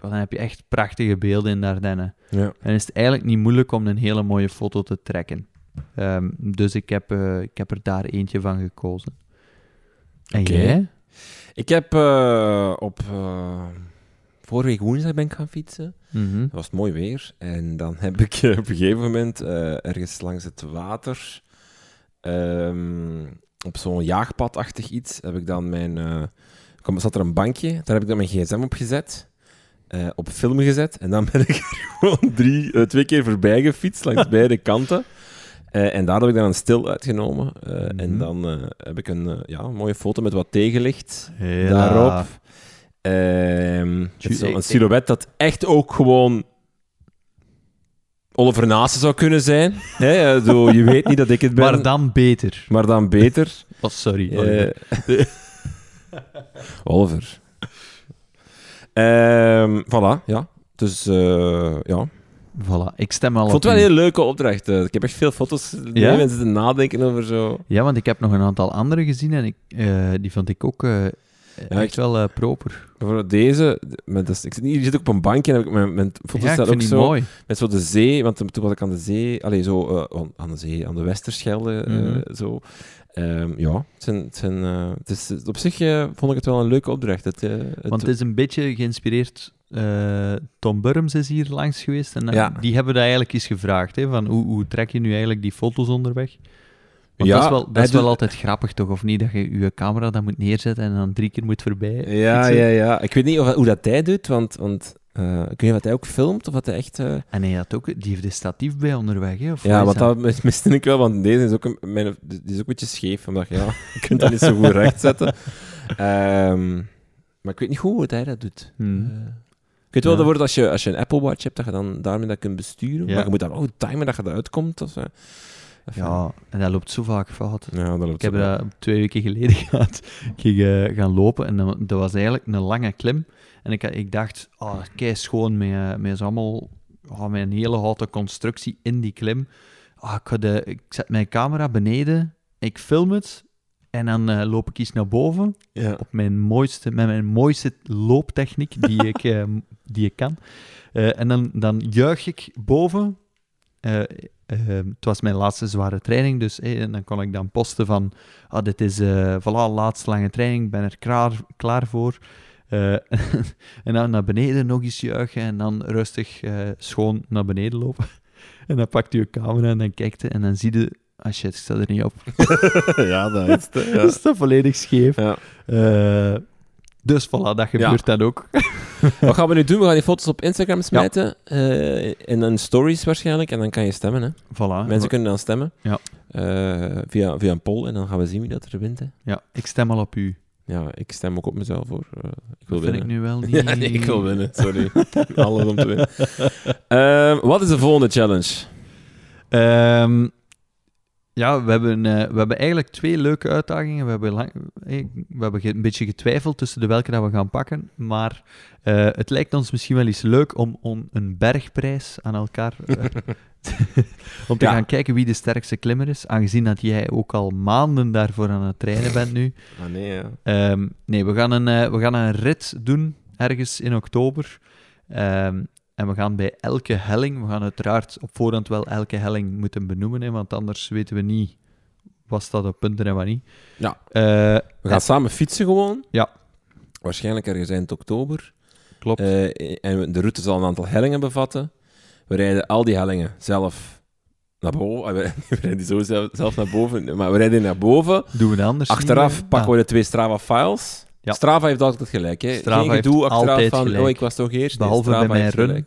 dan heb je echt prachtige beelden in de Ardennen. Ja. En is het eigenlijk niet moeilijk om een hele mooie foto te trekken. Ehm, dus ik heb, eh, ik heb er daar eentje van gekozen. En jij? Ik heb eh, op eh, vorige week woensdag ben ik gaan fietsen. Mhm. Het was mooi weer. En dan heb ik op een gegeven moment ergens langs het water, ehm, op zo'n jaagpadachtig iets, heb ik dan mijn... kwam, zat er een bankje, daar heb ik dan mijn gsm op gezet. op film gezet. En dan ben ik [laughs] er gewoon drie, twee keer voorbij gefietst langs [laughs] beide kanten. Eh, en daar heb ik dan een stil uitgenomen. Eh, En Mhm. dan eh, heb ik een, ja, mooie foto met wat tegenlicht Ja. daarop. Ehm, het is een silhouet dat echt ook gewoon Oliver Naassen zou kunnen zijn. Hè, zo, je weet niet dat ik het [laughs] ben, Maar dan beter. maar dan beter. [laughs] Oh, sorry. Eh, [laughs] Oliver. Ehm voilà, ja. Dus ja. Voilà, ik stem al Ik vond het wel een hele leuke opdracht. eh. Ik heb echt veel foto's Ja? ja? en zitten nadenken over zo. Ja, want ik heb nog een aantal andere gezien en ik, eh, die vond ik ook eh, echt wel eh, proper. Voor deze, met, dus, ik zit je zit ook op een bankje en heb ik mijn, mijn foto's ja, ik staat ook zo. mooi. Met zo de zee, want toen was ik aan de zee, allee, zo eh, aan- de zee, aan de Westerschelde, eh, Mhm. zo. Ehm, ja, het, zijn, het, zijn, het is, op zich vond ik het wel een leuke opdracht. Het, het- Want het is een beetje geïnspireerd. Tom Burms is hier langs geweest en Ja. die hebben dat eigenlijk eens gevraagd. Hè, van hoe, hoe trek je nu eigenlijk die foto's onderweg? Want Ja, dat is wel, dat is wel doet- altijd grappig, toch? Of niet? Dat je je camera dan moet neerzetten en dan drie keer moet voorbij. ja, ja, ja. Ik weet niet of, hoe dat hij doet, want, want eh, ik weet niet of hij ook filmt of wat hij echt... eh, En hij had ook, die heeft een statief bij onderweg. Hè, of ja, wat dat? dat mis- miste ik wel, want deze is ook een, mijn, die is ook een beetje scheef. Omdat ja, [laughs] je kunt dat niet zo goed rechtzetten. Ehm, maar ik weet niet goed hoe hij dat doet. Hmm. Eh, ik weet wel Ja. dat als je, als je een Apple Watch hebt, dat je dan daarmee dat kunt besturen. Ja. Maar je moet dan ook timen dat je eruit komt. Of, Ja, en dat loopt zo vaak fout. ja, dat loopt Ik heb dat twee weken geleden [laughs] gehad. Ik ging eh, gaan lopen en dat, dat was eigenlijk een lange klim. En ik, ik dacht, oh, kei schoon met, eh, met allemaal, oh, met een hele houten constructie in die klim. Ah, ik, ga de, ik zet mijn camera beneden, ik film het en dan eh, loop ik iets naar boven Ja. op mijn mooiste, met mijn mooiste looptechniek die [laughs] ik, die ik kan. Eh, en dan, dan juich ik boven. Eh, eh, het was mijn laatste zware training, dus eh, en dan kon ik dan posten van ah, dit is eh voilà, laatste lange training, ik ben er klaar, klaar voor. Eh, [laughs] en dan naar beneden nog eens juichen en dan rustig eh, schoon naar beneden lopen. [laughs] En dan pakt u je camera en dan kijkt je en dan zie je, ah shit, ik sta er niet op. [laughs] ja, dat is. Ja. Dat is toch volledig scheef. Ja. Dus voilà, dat gebeurt dan ook. [laughs] Wat gaan we nu doen? We gaan die foto's op Instagram smijten. eh, in een stories waarschijnlijk. En dan kan je stemmen. Hè. Voilà. Mensen kunnen dan stemmen. Ja. Eh, via, via een poll. En dan gaan we zien wie dat er wint. Hè. Ja, ik stem al op u. Ja, ik stem ook op mezelf hoor. Eh, ik wil Dat vind winnen. ik nu wel [laughs] niet... Ja, nee, ik wil winnen. Sorry. [laughs] Alles om te winnen. Wat is de volgende challenge? Ehm, ja, we hebben, eh, we hebben eigenlijk twee leuke uitdagingen. We hebben, lang, eh, we hebben een beetje getwijfeld tussen de welke dat we gaan pakken. Maar eh, het lijkt ons misschien wel eens leuk om, om een bergprijs aan elkaar... [laughs] om te Ja. gaan kijken wie de sterkste klimmer is. Aangezien dat jij ook al maanden daarvoor aan het trainen bent nu. Ah, nee, ja. Ehm, nee, we gaan, een, we gaan een rit doen ergens in oktober. Ehm, en we gaan bij elke helling, we gaan uiteraard op voorhand wel elke helling moeten benoemen, hè, want anders weten we niet wat staat op punten en wat niet. Ja. Eh, We gaan samen fietsen gewoon. Ja. Waarschijnlijk ergens eind oktober. klopt. Eh, en de route zal een aantal hellingen bevatten. We rijden al die hellingen zelf naar boven. Ah, [laughs] We, rijden die zo zelf, zelf naar boven, maar we rijden naar boven. Doen we anders? Achteraf pakken we de twee Strava-files. Ja. Strava heeft altijd gelijk. Hè? Strava Geen gedoe altijd van, gelijk. oh, ik was toch eerst. Behalve bij Strava mijn heeft run. gelijk.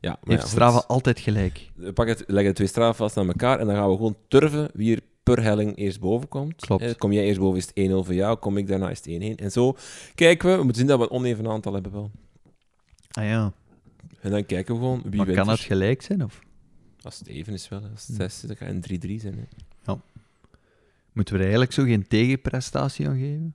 Ja, maar Heeft ja, Strava altijd gelijk. We pakken het, leggen de twee Strava-files naar elkaar en dan gaan we gewoon turven wie er per helling eerst boven komt. Klopt. Kom jij eerst boven, is het 1-0 voor jou. Kom ik daarna, is het 1-1. En zo kijken we. We moeten zien dat we een oneven aantal hebben wel. Ah ja. En dan kijken we gewoon wie Maar wint kan dat gelijk zijn? Of Als het even is wel. Als het Hm. 6 is, dan kan het een 3-3 zijn. Hè. moeten we er eigenlijk zo geen tegenprestatie aan geven?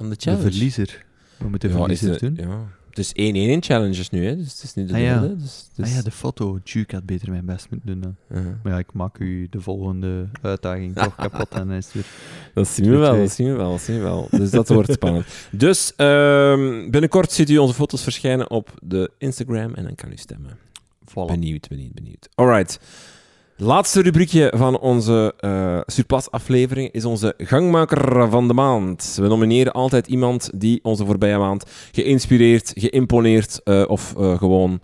Aan de De verliezer. We moeten Ja, de- doen. Ja. Het is 1-1 in challenges nu, hè. Dus het is niet de Ah, ja. Dus, dus, Ah ja, de foto. Duke had beter mijn best moeten doen dan. uh-huh. Maar ja, ik maak u de volgende uitdaging [laughs] toch kapot en is het weer... Dat zien we wel, dat zien we wel, dat zien we wel. Dus dat wordt [laughs] spannend. Dus ehm, binnenkort ziet u onze foto's verschijnen op de Instagram en dan kan u stemmen. Voilà. Benieuwd, benieuwd, benieuwd. Alright. Laatste rubriekje van onze eh Surplus-aflevering is onze gangmaker van de maand. We nomineren altijd iemand die onze voorbije maand geïnspireerd, geïmponeerd eh, of eh, gewoon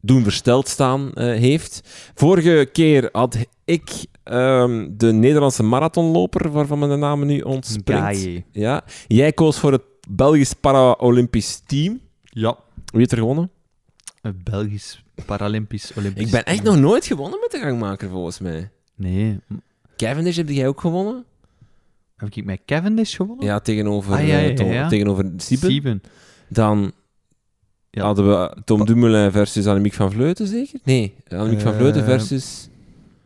doen versteld staan heeft. Vorige keer had ik ehm, de Nederlandse marathonloper, waarvan de naam nu ontspringt. Gaie. Ja. Jij koos voor het Belgisch Paralympisch team. Ja. Wie heeft er gewonnen? Het Belgisch Paralympisch Olympisch... Ik ben echt nog nooit gewonnen met de gangmaker, volgens mij. Nee. Cavendish, heb jij ook gewonnen? Heb ik met Cavendish gewonnen? Ja, tegenover, Ah, ja, ja, eh, Tom- ja. tegenover Sieben. Sieben. Dan Ja. hadden we Tom Dumoulin versus Annemiek van Vleuten, zeker? Nee, Annemiek van Vleuten Eh. versus...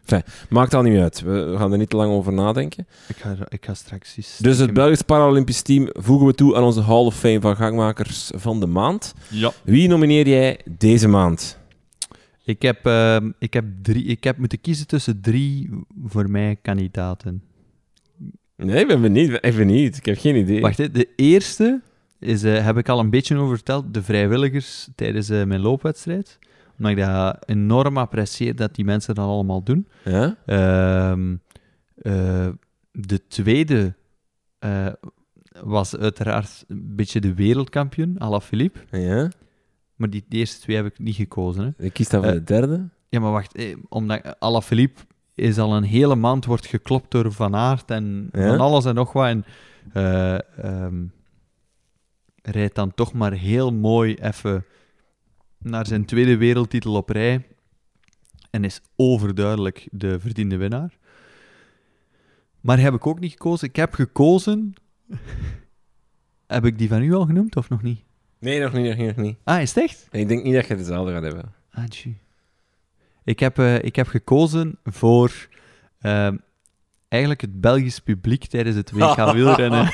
Enfin, maakt al niet meer uit. We, gaan er niet te lang over nadenken. Ik ga, ik ga straks eens... Dus het Belgisch Paralympisch team voegen we toe aan onze Hall of Fame van gangmakers van de maand. Ja. Wie nomineer jij deze maand? Ik heb, ehm, ik, heb drie, ik heb moeten kiezen tussen drie voor mij kandidaten. Nee, ik ben benieuwd. Ik ben benieuwd. Ik heb geen idee. Wacht, hè, de eerste is, eh, heb ik al een beetje over verteld, de vrijwilligers tijdens eh, mijn loopwedstrijd. Omdat ik dat enorm apprecieer dat die mensen dat allemaal doen. Ja? Ehm, eh, de tweede eh, was uiteraard een beetje de wereldkampioen, Alaphilippe. Ja? Maar die, die eerste twee heb ik niet gekozen. Hè. Ik kies dan voor Eh, de derde. Ja, maar wacht, eh, omdat Alaphilippe is al een hele maand wordt geklopt door Van Aert en Ja? van alles en nog wat. En eh, ehm, rijdt dan toch maar heel mooi even naar zijn tweede wereldtitel op rij. En is overduidelijk de verdiende winnaar. Maar heb ik ook niet gekozen. Ik heb gekozen. heb ik die van u al genoemd of nog niet? Nee, nog niet, nog niet, nog niet. Ah, is het echt? Ik denk niet dat je hetzelfde gaat hebben. Ah, tjie. Ik heb, eh, ik heb gekozen voor ehm, eigenlijk het Belgisch publiek tijdens het WK [laughs] wielrennen.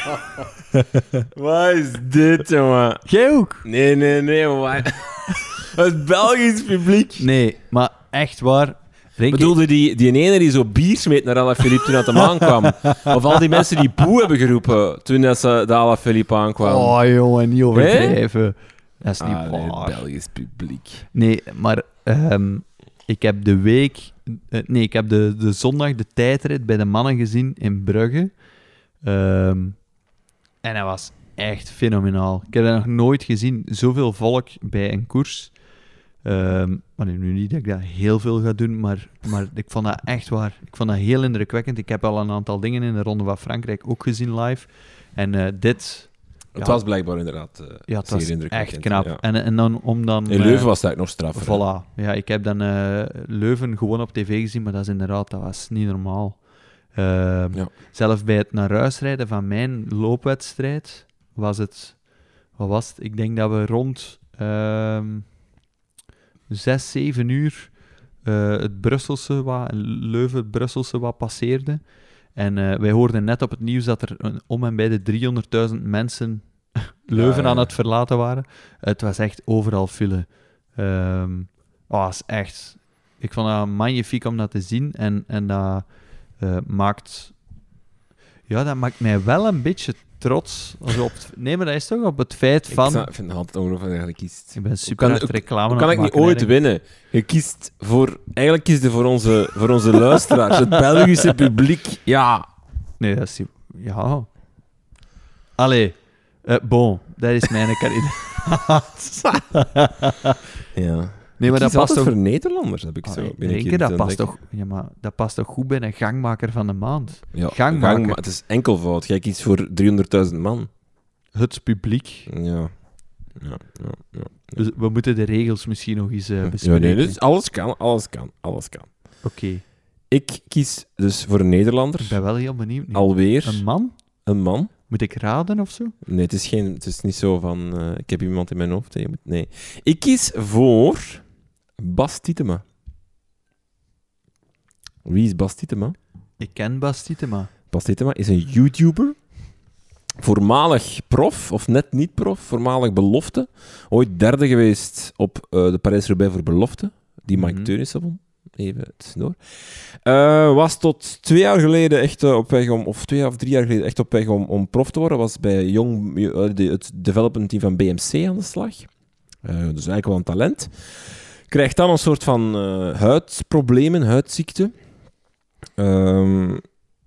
Wat is dit, jongen? Jij ook? Nee, nee, nee? [laughs] Het Belgisch publiek. Nee, maar echt waar. Bedoelde die, die ene die zo bier smeet naar Alaphilippe toen uit de maan kwam? [laughs] Of al die mensen die boe hebben geroepen toen dat ze de Alaphilippe aankwamen? Oh, jongen, niet overdrijven. Dat is niet Ah, nee, waar. het Belgisch publiek. Nee, maar ehm, ik heb de week... eh, nee, ik heb de, de zondag de tijdrit bij de mannen gezien in Brugge. Ehm, en dat was echt fenomenaal. Ik heb dat nog nooit gezien. Zoveel volk bij een koers. Ehm, maar nu niet dat ik dat heel veel ga doen, maar, maar ik vond dat echt waar. Ik vond dat heel indrukwekkend. Ik heb al een aantal dingen in de Ronde van Frankrijk ook gezien live. En eh, dit... Het Ja. was blijkbaar inderdaad eh, Ja, het was echt knap. ja. En, en dan om dan... In eh, Leuven was dat nog straffer. hè? Voilà. Ja, ik heb dan eh, Leuven gewoon op tv gezien, maar dat is inderdaad, dat was niet normaal. Ehm, Ja. Zelf bij het naar huis rijden van mijn loopwedstrijd was het, wat was het? Ik denk dat we rond ehm zes, zeven uur eh, het Brusselse wat, Leuven het Brusselse wat passeerde. En eh, wij hoorden net op het nieuws dat er een- om en bij de 300.000 mensen [laughs] Leuven Ja, aan het verlaten waren. Het was echt overal file. Ehm oh, is echt... Ik vond dat magnifiek om dat te zien. En, en dat eh, maakt... Ja, dat maakt mij wel een beetje trots. Also op het- nee, maar dat is toch op het feit Ik van... zou- ik vind het altijd ongelooflijk dat je kiest. Ik ben super kan- reclame kan ik niet ooit winnen? Je kiest voor... Eigenlijk kies je voor onze, voor onze luisteraars. Het Belgische publiek. Ja. Nee, dat is... Ja. Allee. eh, bon, dat is mijn [laughs] kandidaat. Ja. Nee, maar Ik dat past toch... voor Nederlanders, heb ik zo. Ah, ben ik Renke, hier dat past toch... Ja, maar dat past toch goed bij een gangmaker van de maand? Ja, Gangmaker. gangma- Het is enkelvoud. Jij kiest voor 300.000 man. Het publiek. Ja. Ja, ja, ja. Dus we moeten de regels misschien nog eens eh Ja, bespreken. nee, dus alles kan, alles kan, alles kan. Oké. Ik kies dus voor een Nederlander. Ik ben wel heel benieuwd. nu. Alweer Een man? een man. Moet ik raden of zo? Nee, het is, geen, het is niet zo van... eh, ik heb iemand in mijn hoofd. hè, je moet- Nee. Ik kies voor Bas Tietema. Wie is Bas Tietema? Ik ken Bas Tietema. Bas Tietema is een YouTuber. voormalig prof, of net niet prof, voormalig belofte. Ooit derde geweest op uh, de Parijs-Roubaix voor belofte, die Mike mm Teunissen won. Even tussendoor. Uh, was tot twee jaar geleden echt uh, op weg om, of twee of drie jaar geleden echt op weg om, om prof te worden. Was bij jong, de, het development team van BMC aan de slag. dus eigenlijk wel een talent. Krijgt dan een soort van huidproblemen, huidziekte. Um,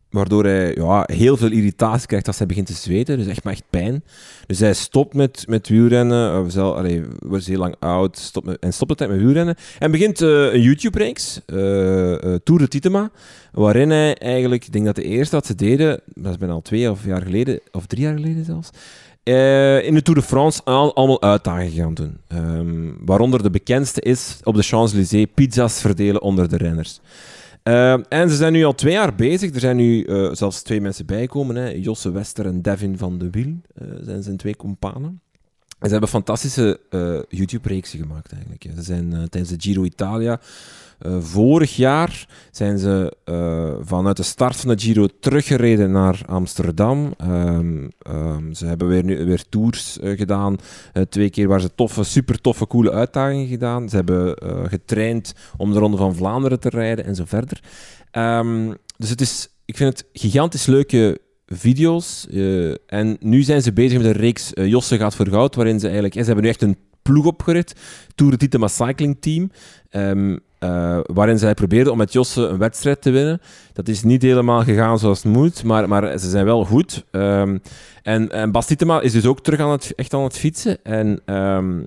Waardoor hij ja, heel veel irritatie krijgt als hij begint te zweten. Dus echt maar echt pijn. Dus hij stopt met, met wielrennen. Zelf, allee, wordt heel lang oud. Stopt met, en stopt tijd met wielrennen. En begint uh, een YouTube-reeks. Tour de Titema. Waarin hij eigenlijk... Ik denk dat de eerste wat ze deden... Dat is bijna al twee of jaar geleden. Of drie jaar geleden zelfs. In de Tour de France al, allemaal uitdagingen gaan doen. Um, waaronder de bekendste is op de Champs-Élysées pizza's verdelen onder de renners. Uh, en ze zijn nu al twee jaar bezig. Er zijn nu uh, zelfs twee mensen bijgekomen. Josse Wester en Devin van de Wiel zijn zijn twee companen. Ze hebben fantastische YouTube-reeksen gemaakt eigenlijk. Ze zijn tijdens de Giro Italia uh, vorig jaar zijn ze vanuit de start van de Giro teruggereden naar Amsterdam. Um, um, ze hebben weer, nu, weer tours gedaan. twee keer waar ze toffe, super toffe, coole uitdagingen gedaan. Ze hebben getraind om de Ronde van Vlaanderen te rijden en zo verder. Um, dus het is, ik vind het gigantisch leuke video's. en nu zijn ze bezig met een reeks Josse gaat voor goud, waarin ze eigenlijk... Ze hebben nu echt een ploeg opgericht, Tour de Titema Cycling Team. Um, uh, waarin zij probeerden om met Josse een wedstrijd te winnen. Dat is niet helemaal gegaan zoals het moet, maar, maar ze zijn wel goed. Um, en, en Bas Tietema is dus ook terug aan het, echt aan het fietsen. En um,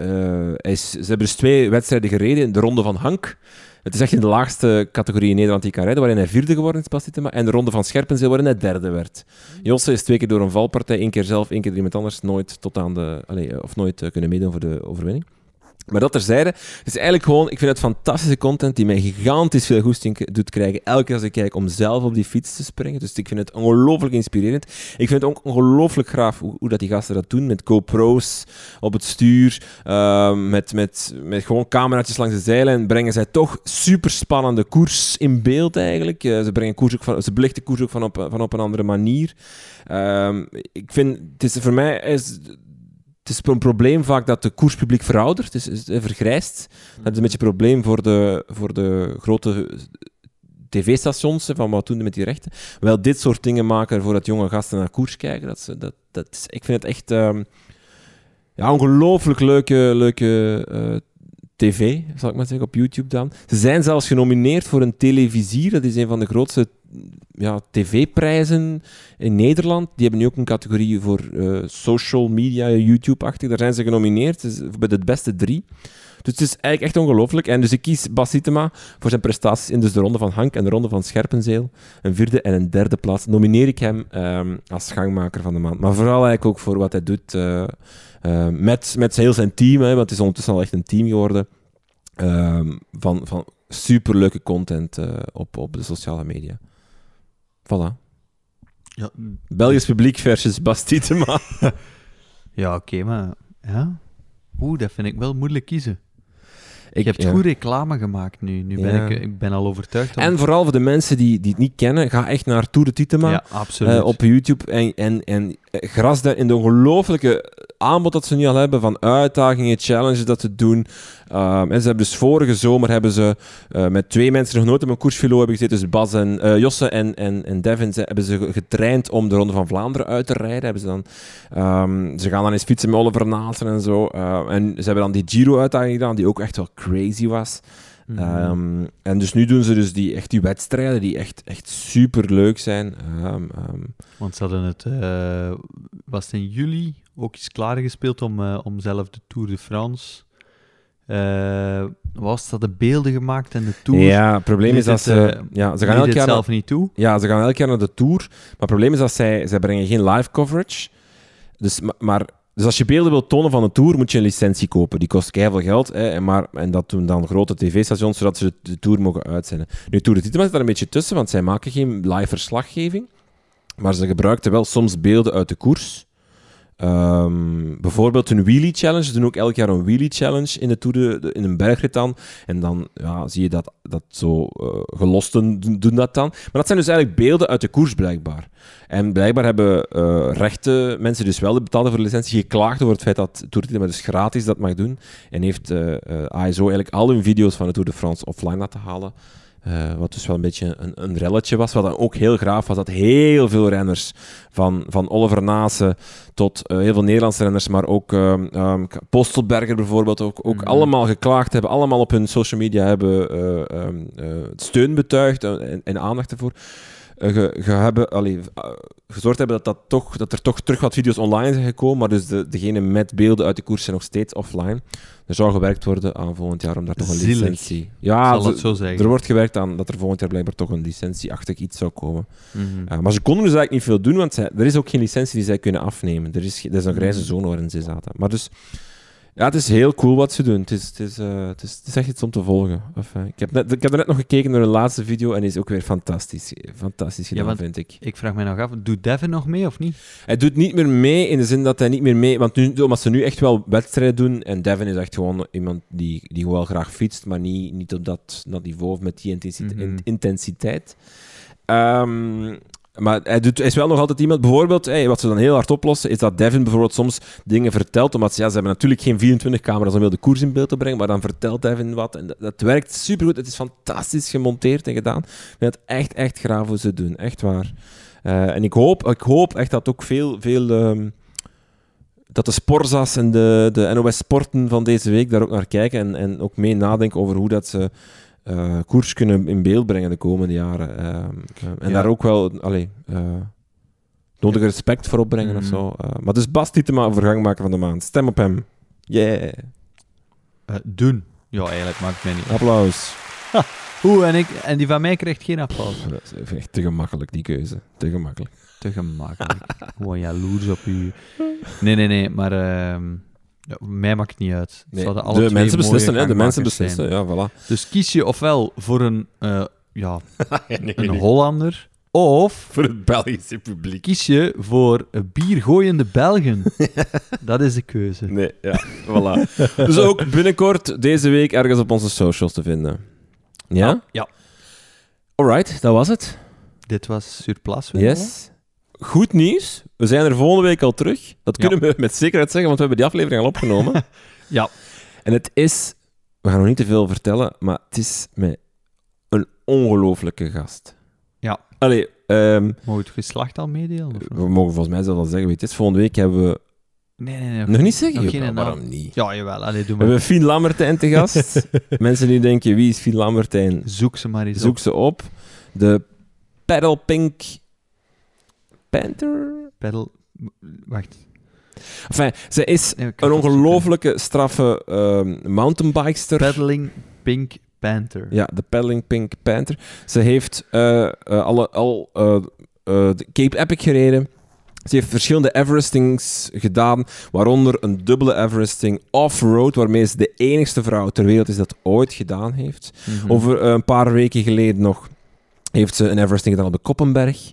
uh, ze hebben dus twee wedstrijden gereden. De Ronde van Hank. Het is echt in de laagste categorie in Nederland die kan rijden, waarin hij vierde geworden is. En de Ronde van Scherpenzeel, waarin hij derde werd. Josse is twee keer door een valpartij, één keer zelf, één keer door iemand anders, nooit tot aan de... Allez, of nooit uh, kunnen meedoen voor de overwinning. Maar dat terzijde, het is eigenlijk gewoon, ik vind het fantastische content die mij gigantisch veel goesting doet krijgen elke keer als ik kijk om zelf op die fiets te springen. Dus ik vind het ongelooflijk inspirerend. Ik vind het ook ongelooflijk graaf hoe, dat die gasten dat doen, met GoPro's op het stuur, uh, met, met, met gewoon cameraatjes langs de zeilen, brengen zij toch super spannende koers in beeld eigenlijk. Uh, ze, brengen koers ook van, ze belichten koers ook van op, van op een andere manier. Uh, ik vind, het is voor mij... Is, het is een probleem vaak dat de koerspubliek veroudert, is, is vergrijst. Dat is een beetje een probleem voor de, voor de grote tv-stations, van wat doen met die rechten. Wel dit soort dingen maken voor dat jonge gasten naar koers kijken. Dat, ze, dat, dat is, ik vind het echt um, ja, ongelooflijk leuke, leuke uh, tv, zal ik maar zeggen, op YouTube dan. Ze zijn zelfs genomineerd voor een televisier. Dat is een van de grootste ja, tv-prijzen in Nederland. Die hebben nu ook een categorie voor uh, social media, YouTube-achtig. Daar zijn ze genomineerd bij de beste drie. Dus het is eigenlijk echt ongelooflijk. En dus ik kies Basitema voor zijn prestaties in dus de ronde van Hank en de ronde van Scherpenzeel. Een vierde en een derde plaats. Nomineer ik hem um, als gangmaker van de maand. Maar vooral eigenlijk ook voor wat hij doet uh, uh, met, met heel zijn team. Hè, want het is ondertussen al echt een team geworden. Um, van, van superleuke content op, op de sociale media. Voilà. Ja. Belgisch publiek versus Bastitema. [laughs] ja, oké, maar... Ja. Oeh, dat vind ik wel moeilijk kiezen. Ik, je hebt goed reclame gemaakt nu. Nu ben ik, ik ben al overtuigd. En vooral voor de mensen die, die het niet kennen, ga echt naar Tour de Titema ja, absoluut. Uh, op YouTube en, en, en gras in de ongelooflijke aanbod dat ze nu al hebben van uitdagingen, challenges dat ze doen. Um, en ze hebben dus vorige zomer hebben ze uh, met twee mensen nog nooit op een koersfilo hebben gezeten. Dus Bas en uh, Josse en, en, en Devin ze, hebben ze getraind om de Ronde van Vlaanderen uit te rijden. Hebben ze, dan, um, ze gaan dan eens fietsen met Oliver Naasten en zo. Uh, en ze hebben dan die Giro-uitdaging gedaan, die ook echt wel crazy was. Mm -hmm. um, en dus nu doen ze dus die, echt die wedstrijden die echt, echt super leuk zijn. Um, um. Want ze hadden het, uh, was het in juli ook eens klaargespeeld om, uh, om zelf de Tour de France. Uh, was dat de beelden gemaakt en de Tour? Ja, het probleem is dat ze... ja, ze gaan elk jaar zelf niet toe. Ja, ze gaan elk jaar naar de Tour. Maar het probleem is dat zij, zij brengen geen live coverage. Dus, maar dus als je beelden wilt tonen van een tour, moet je een licentie kopen. Die kost keihard geld. Hè, maar, en dat doen dan grote tv-stations, zodat ze de, tour mogen uitzenden. Nu, Tour de zit daar een beetje tussen, want zij maken geen live verslaggeving. Maar ze gebruikten wel soms beelden uit de koers. Ehm, bijvoorbeeld een wheelie challenge. Ze doen ook elk jaar een wheelie challenge in, de tour de, in een bergrit. En dan ja, zie je dat, dat zo eh, gelosten doen, dat dan. Maar dat zijn dus eigenlijk beelden uit de koers blijkbaar. En blijkbaar hebben eh, rechte mensen dus wel de betaalde voor de licentie geklaagd over het feit dat Tour de Tilburg dus gratis dat mag doen. En heeft eh, eh, ASO eigenlijk al hun video's van de Tour de France offline laten halen. Eh, wat dus wel een beetje een, een relletje was. Wat dan ook heel graaf was dat heel veel renners, van, van Oliver Nase tot eh, heel veel Nederlandse renners, maar ook ehm, ehm, Postelberger bijvoorbeeld, ook, ook Mhm. allemaal geklaagd hebben, allemaal op hun social media hebben eh, ehm, eh, steun betuigd en aandacht ervoor. Eh, ge, ge hebben, allee, eh, gezorgd hebben dat, dat, toch, dat er toch terug wat video's online zijn gekomen, maar dus de, degene met beelden uit de koers zijn nog steeds offline. Er zou gewerkt worden aan volgend jaar om daar toch een Zielig. licentie... Ja, zal ze- het zo zeggen. er wordt gewerkt aan dat er volgend jaar blijkbaar toch een licentieachtig iets zou komen. Mhm. Uh, maar ze konden dus eigenlijk niet veel doen, want zij, er is ook geen licentie die zij kunnen afnemen. Er is, er is een grijze zone waarin ze zaten. Maar dus, ja, het is heel cool wat ze doen. Het is, het is, eh, het is, het is echt iets om te volgen. Enfin, ik, heb net, ik heb er net nog gekeken naar de laatste video en die is ook weer fantastisch. Fantastisch gedaan, want- vind ik. Ik vraag me nog af, doet Devin nog mee of niet? Hij doet niet meer mee in de zin dat hij niet meer mee... Want nu, omdat ze nu echt wel wedstrijden doen en Devin is echt gewoon iemand die, die wel graag fietst, maar niet, niet op dat, dat niveau of met die intensiteit. Mhm. intensiteit. Ehm, maar hij, doet, is wel nog altijd iemand... Bijvoorbeeld, wat ze dan heel hard oplossen, is dat Devin bijvoorbeeld soms dingen vertelt, omdat ze, ja, ze hebben natuurlijk geen 24 camera's om heel de koers in beeld te brengen, maar dan vertelt Devin wat. En dat, werkt supergoed. Het is fantastisch gemonteerd en gedaan. Ik vind het echt, echt graaf hoe ze doen. Echt waar. Eh, en ik hoop, ik hoop echt dat ook veel... veel ehm, dat de Sporza's en de, de NOS Sporten van deze week daar ook naar kijken en, en ook mee nadenken over hoe dat ze eh, koers kunnen in beeld brengen de komende jaren. Ehm, eh, en Ja. daar ook wel allee, eh, nodige respect voor opbrengen of zo. Eh, maar dus Bas Tietema, overgangmaker van de maand. Stem op hem. Yeah. Doen. Ja, eigenlijk maakt het mij niet. Applaus. Oeh, en, ik, en die van mij krijgt geen applaus. Dat is echt te gemakkelijk, die keuze. Te gemakkelijk. Te gemakkelijk. Gewoon jaloers op u. Nee, nee, nee, maar ehm, ja, mij maakt het niet uit. Nee, de twee mensen beslissen, hè. De mensen zijn. beslissen. Ja, voilà. Dus kies je ofwel voor een, eh, ja, [laughs] nee, een Hollander, of [laughs] Voor het Belgische publiek. kies je voor een biergooiende Belgen. [laughs] Dat is de keuze. Nee, ja, voilà. dus ook binnenkort deze week ergens op onze socials te vinden. Ja? Ja. Alright, dat was het. Dit was Surplus. Yes. Goed nieuws. We zijn er volgende week al terug. Dat Ja. kunnen we met zekerheid zeggen, want we hebben die aflevering al opgenomen. [laughs] Ja. En het is... We gaan nog niet te veel vertellen, maar het is met een ongelooflijke gast. Ja. Allee, ehm, Mogen we het geslacht al meedelen? of we mogen volgens mij zelf wel zeggen, weet je, het is volgende week hebben we... Nee, nee, nee. Nog niet zeggen? nog geen waarom niet? Ja, jawel. Allee, doe We maar. hebben Fien Lambertijn te gast. [laughs] Mensen die denken, wie is Fien Lambertijn? Zoek ze maar eens Zoek op. ze op. De Paddle Pink Panther? Pedal... Wacht. Enfin, ze is Nee, een ongelooflijke straffe ehm mountainbikester. Pedaling Pink Panther. Ja, de Paddling Pink Panther. Ze heeft eh, eh, alle, al eh, de Cape Epic gereden. Ze heeft verschillende Everestings gedaan, waaronder een dubbele Everesting off-road, waarmee ze de enigste vrouw ter wereld is dat ooit gedaan heeft. Mhm. Over een paar weken geleden nog heeft ze een Everesting gedaan op de Koppenberg.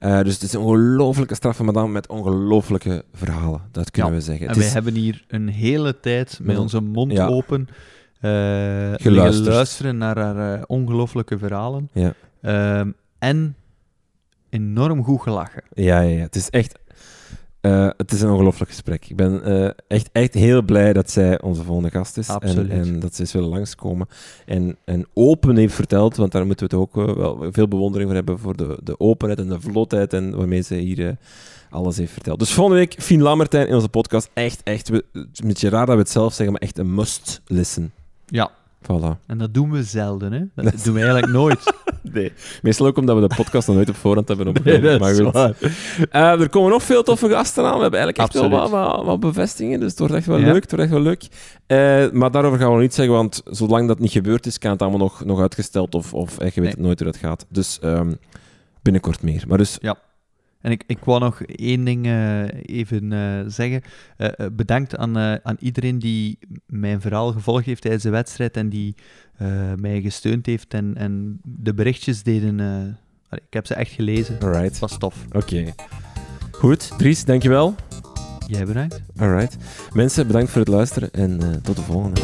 Eh, dus het is een ongelooflijke straffe madame met ongelooflijke verhalen. Dat kunnen Ja, we zeggen. En is, hebben hier een hele tijd met Met on- onze mond ja. open Geluisterd. liggen luisteren naar haar ongelooflijke verhalen. Ja. Ehm, en enorm goed gelachen. ja, ja, ja, het is echt... eh, het is een ongelooflijk gesprek. Ik ben eh, echt, echt heel blij dat zij onze volgende gast is. En, en dat ze is willen langskomen. En, en open heeft verteld, want daar moeten we het ook eh, wel veel bewondering voor hebben voor de, de openheid en de vlotheid en waarmee ze hier alles heeft verteld. Dus volgende week Fien Lammertijn in onze podcast. Echt, echt, we- het is een beetje raar dat we het zelf zeggen, maar echt een must listen. Ja, Voilà. en dat doen we zelden, hè? Dat [laughs] doen we eigenlijk nooit. [laughs] Nee. Meestal ook omdat we de podcast nog nooit op voorhand hebben opgenomen. maar goed. Eh, er komen nog veel toffe gasten aan. We hebben eigenlijk echt wel wat, wat, wat bevestigingen, dus het wordt echt wel Ja. leuk. Het wordt echt wel leuk. Eh, maar daarover gaan we nog niet zeggen, want zolang dat niet gebeurd is, kan het allemaal nog, nog uitgesteld of, of eh, je weet Nee. nooit hoe dat gaat. Dus ehm, binnenkort meer. Maar dus, En ik, ik wou nog één ding eh, even eh, zeggen. Eh, bedankt aan, aan iedereen die mijn verhaal gevolgd heeft tijdens de wedstrijd en die mij gesteund heeft en, en de berichtjes deden. ik heb ze echt gelezen. alright. Het was tof. Oké. Goed, Dries, dankjewel. Jij bedankt. Alright. Mensen, bedankt voor het luisteren en tot de volgende.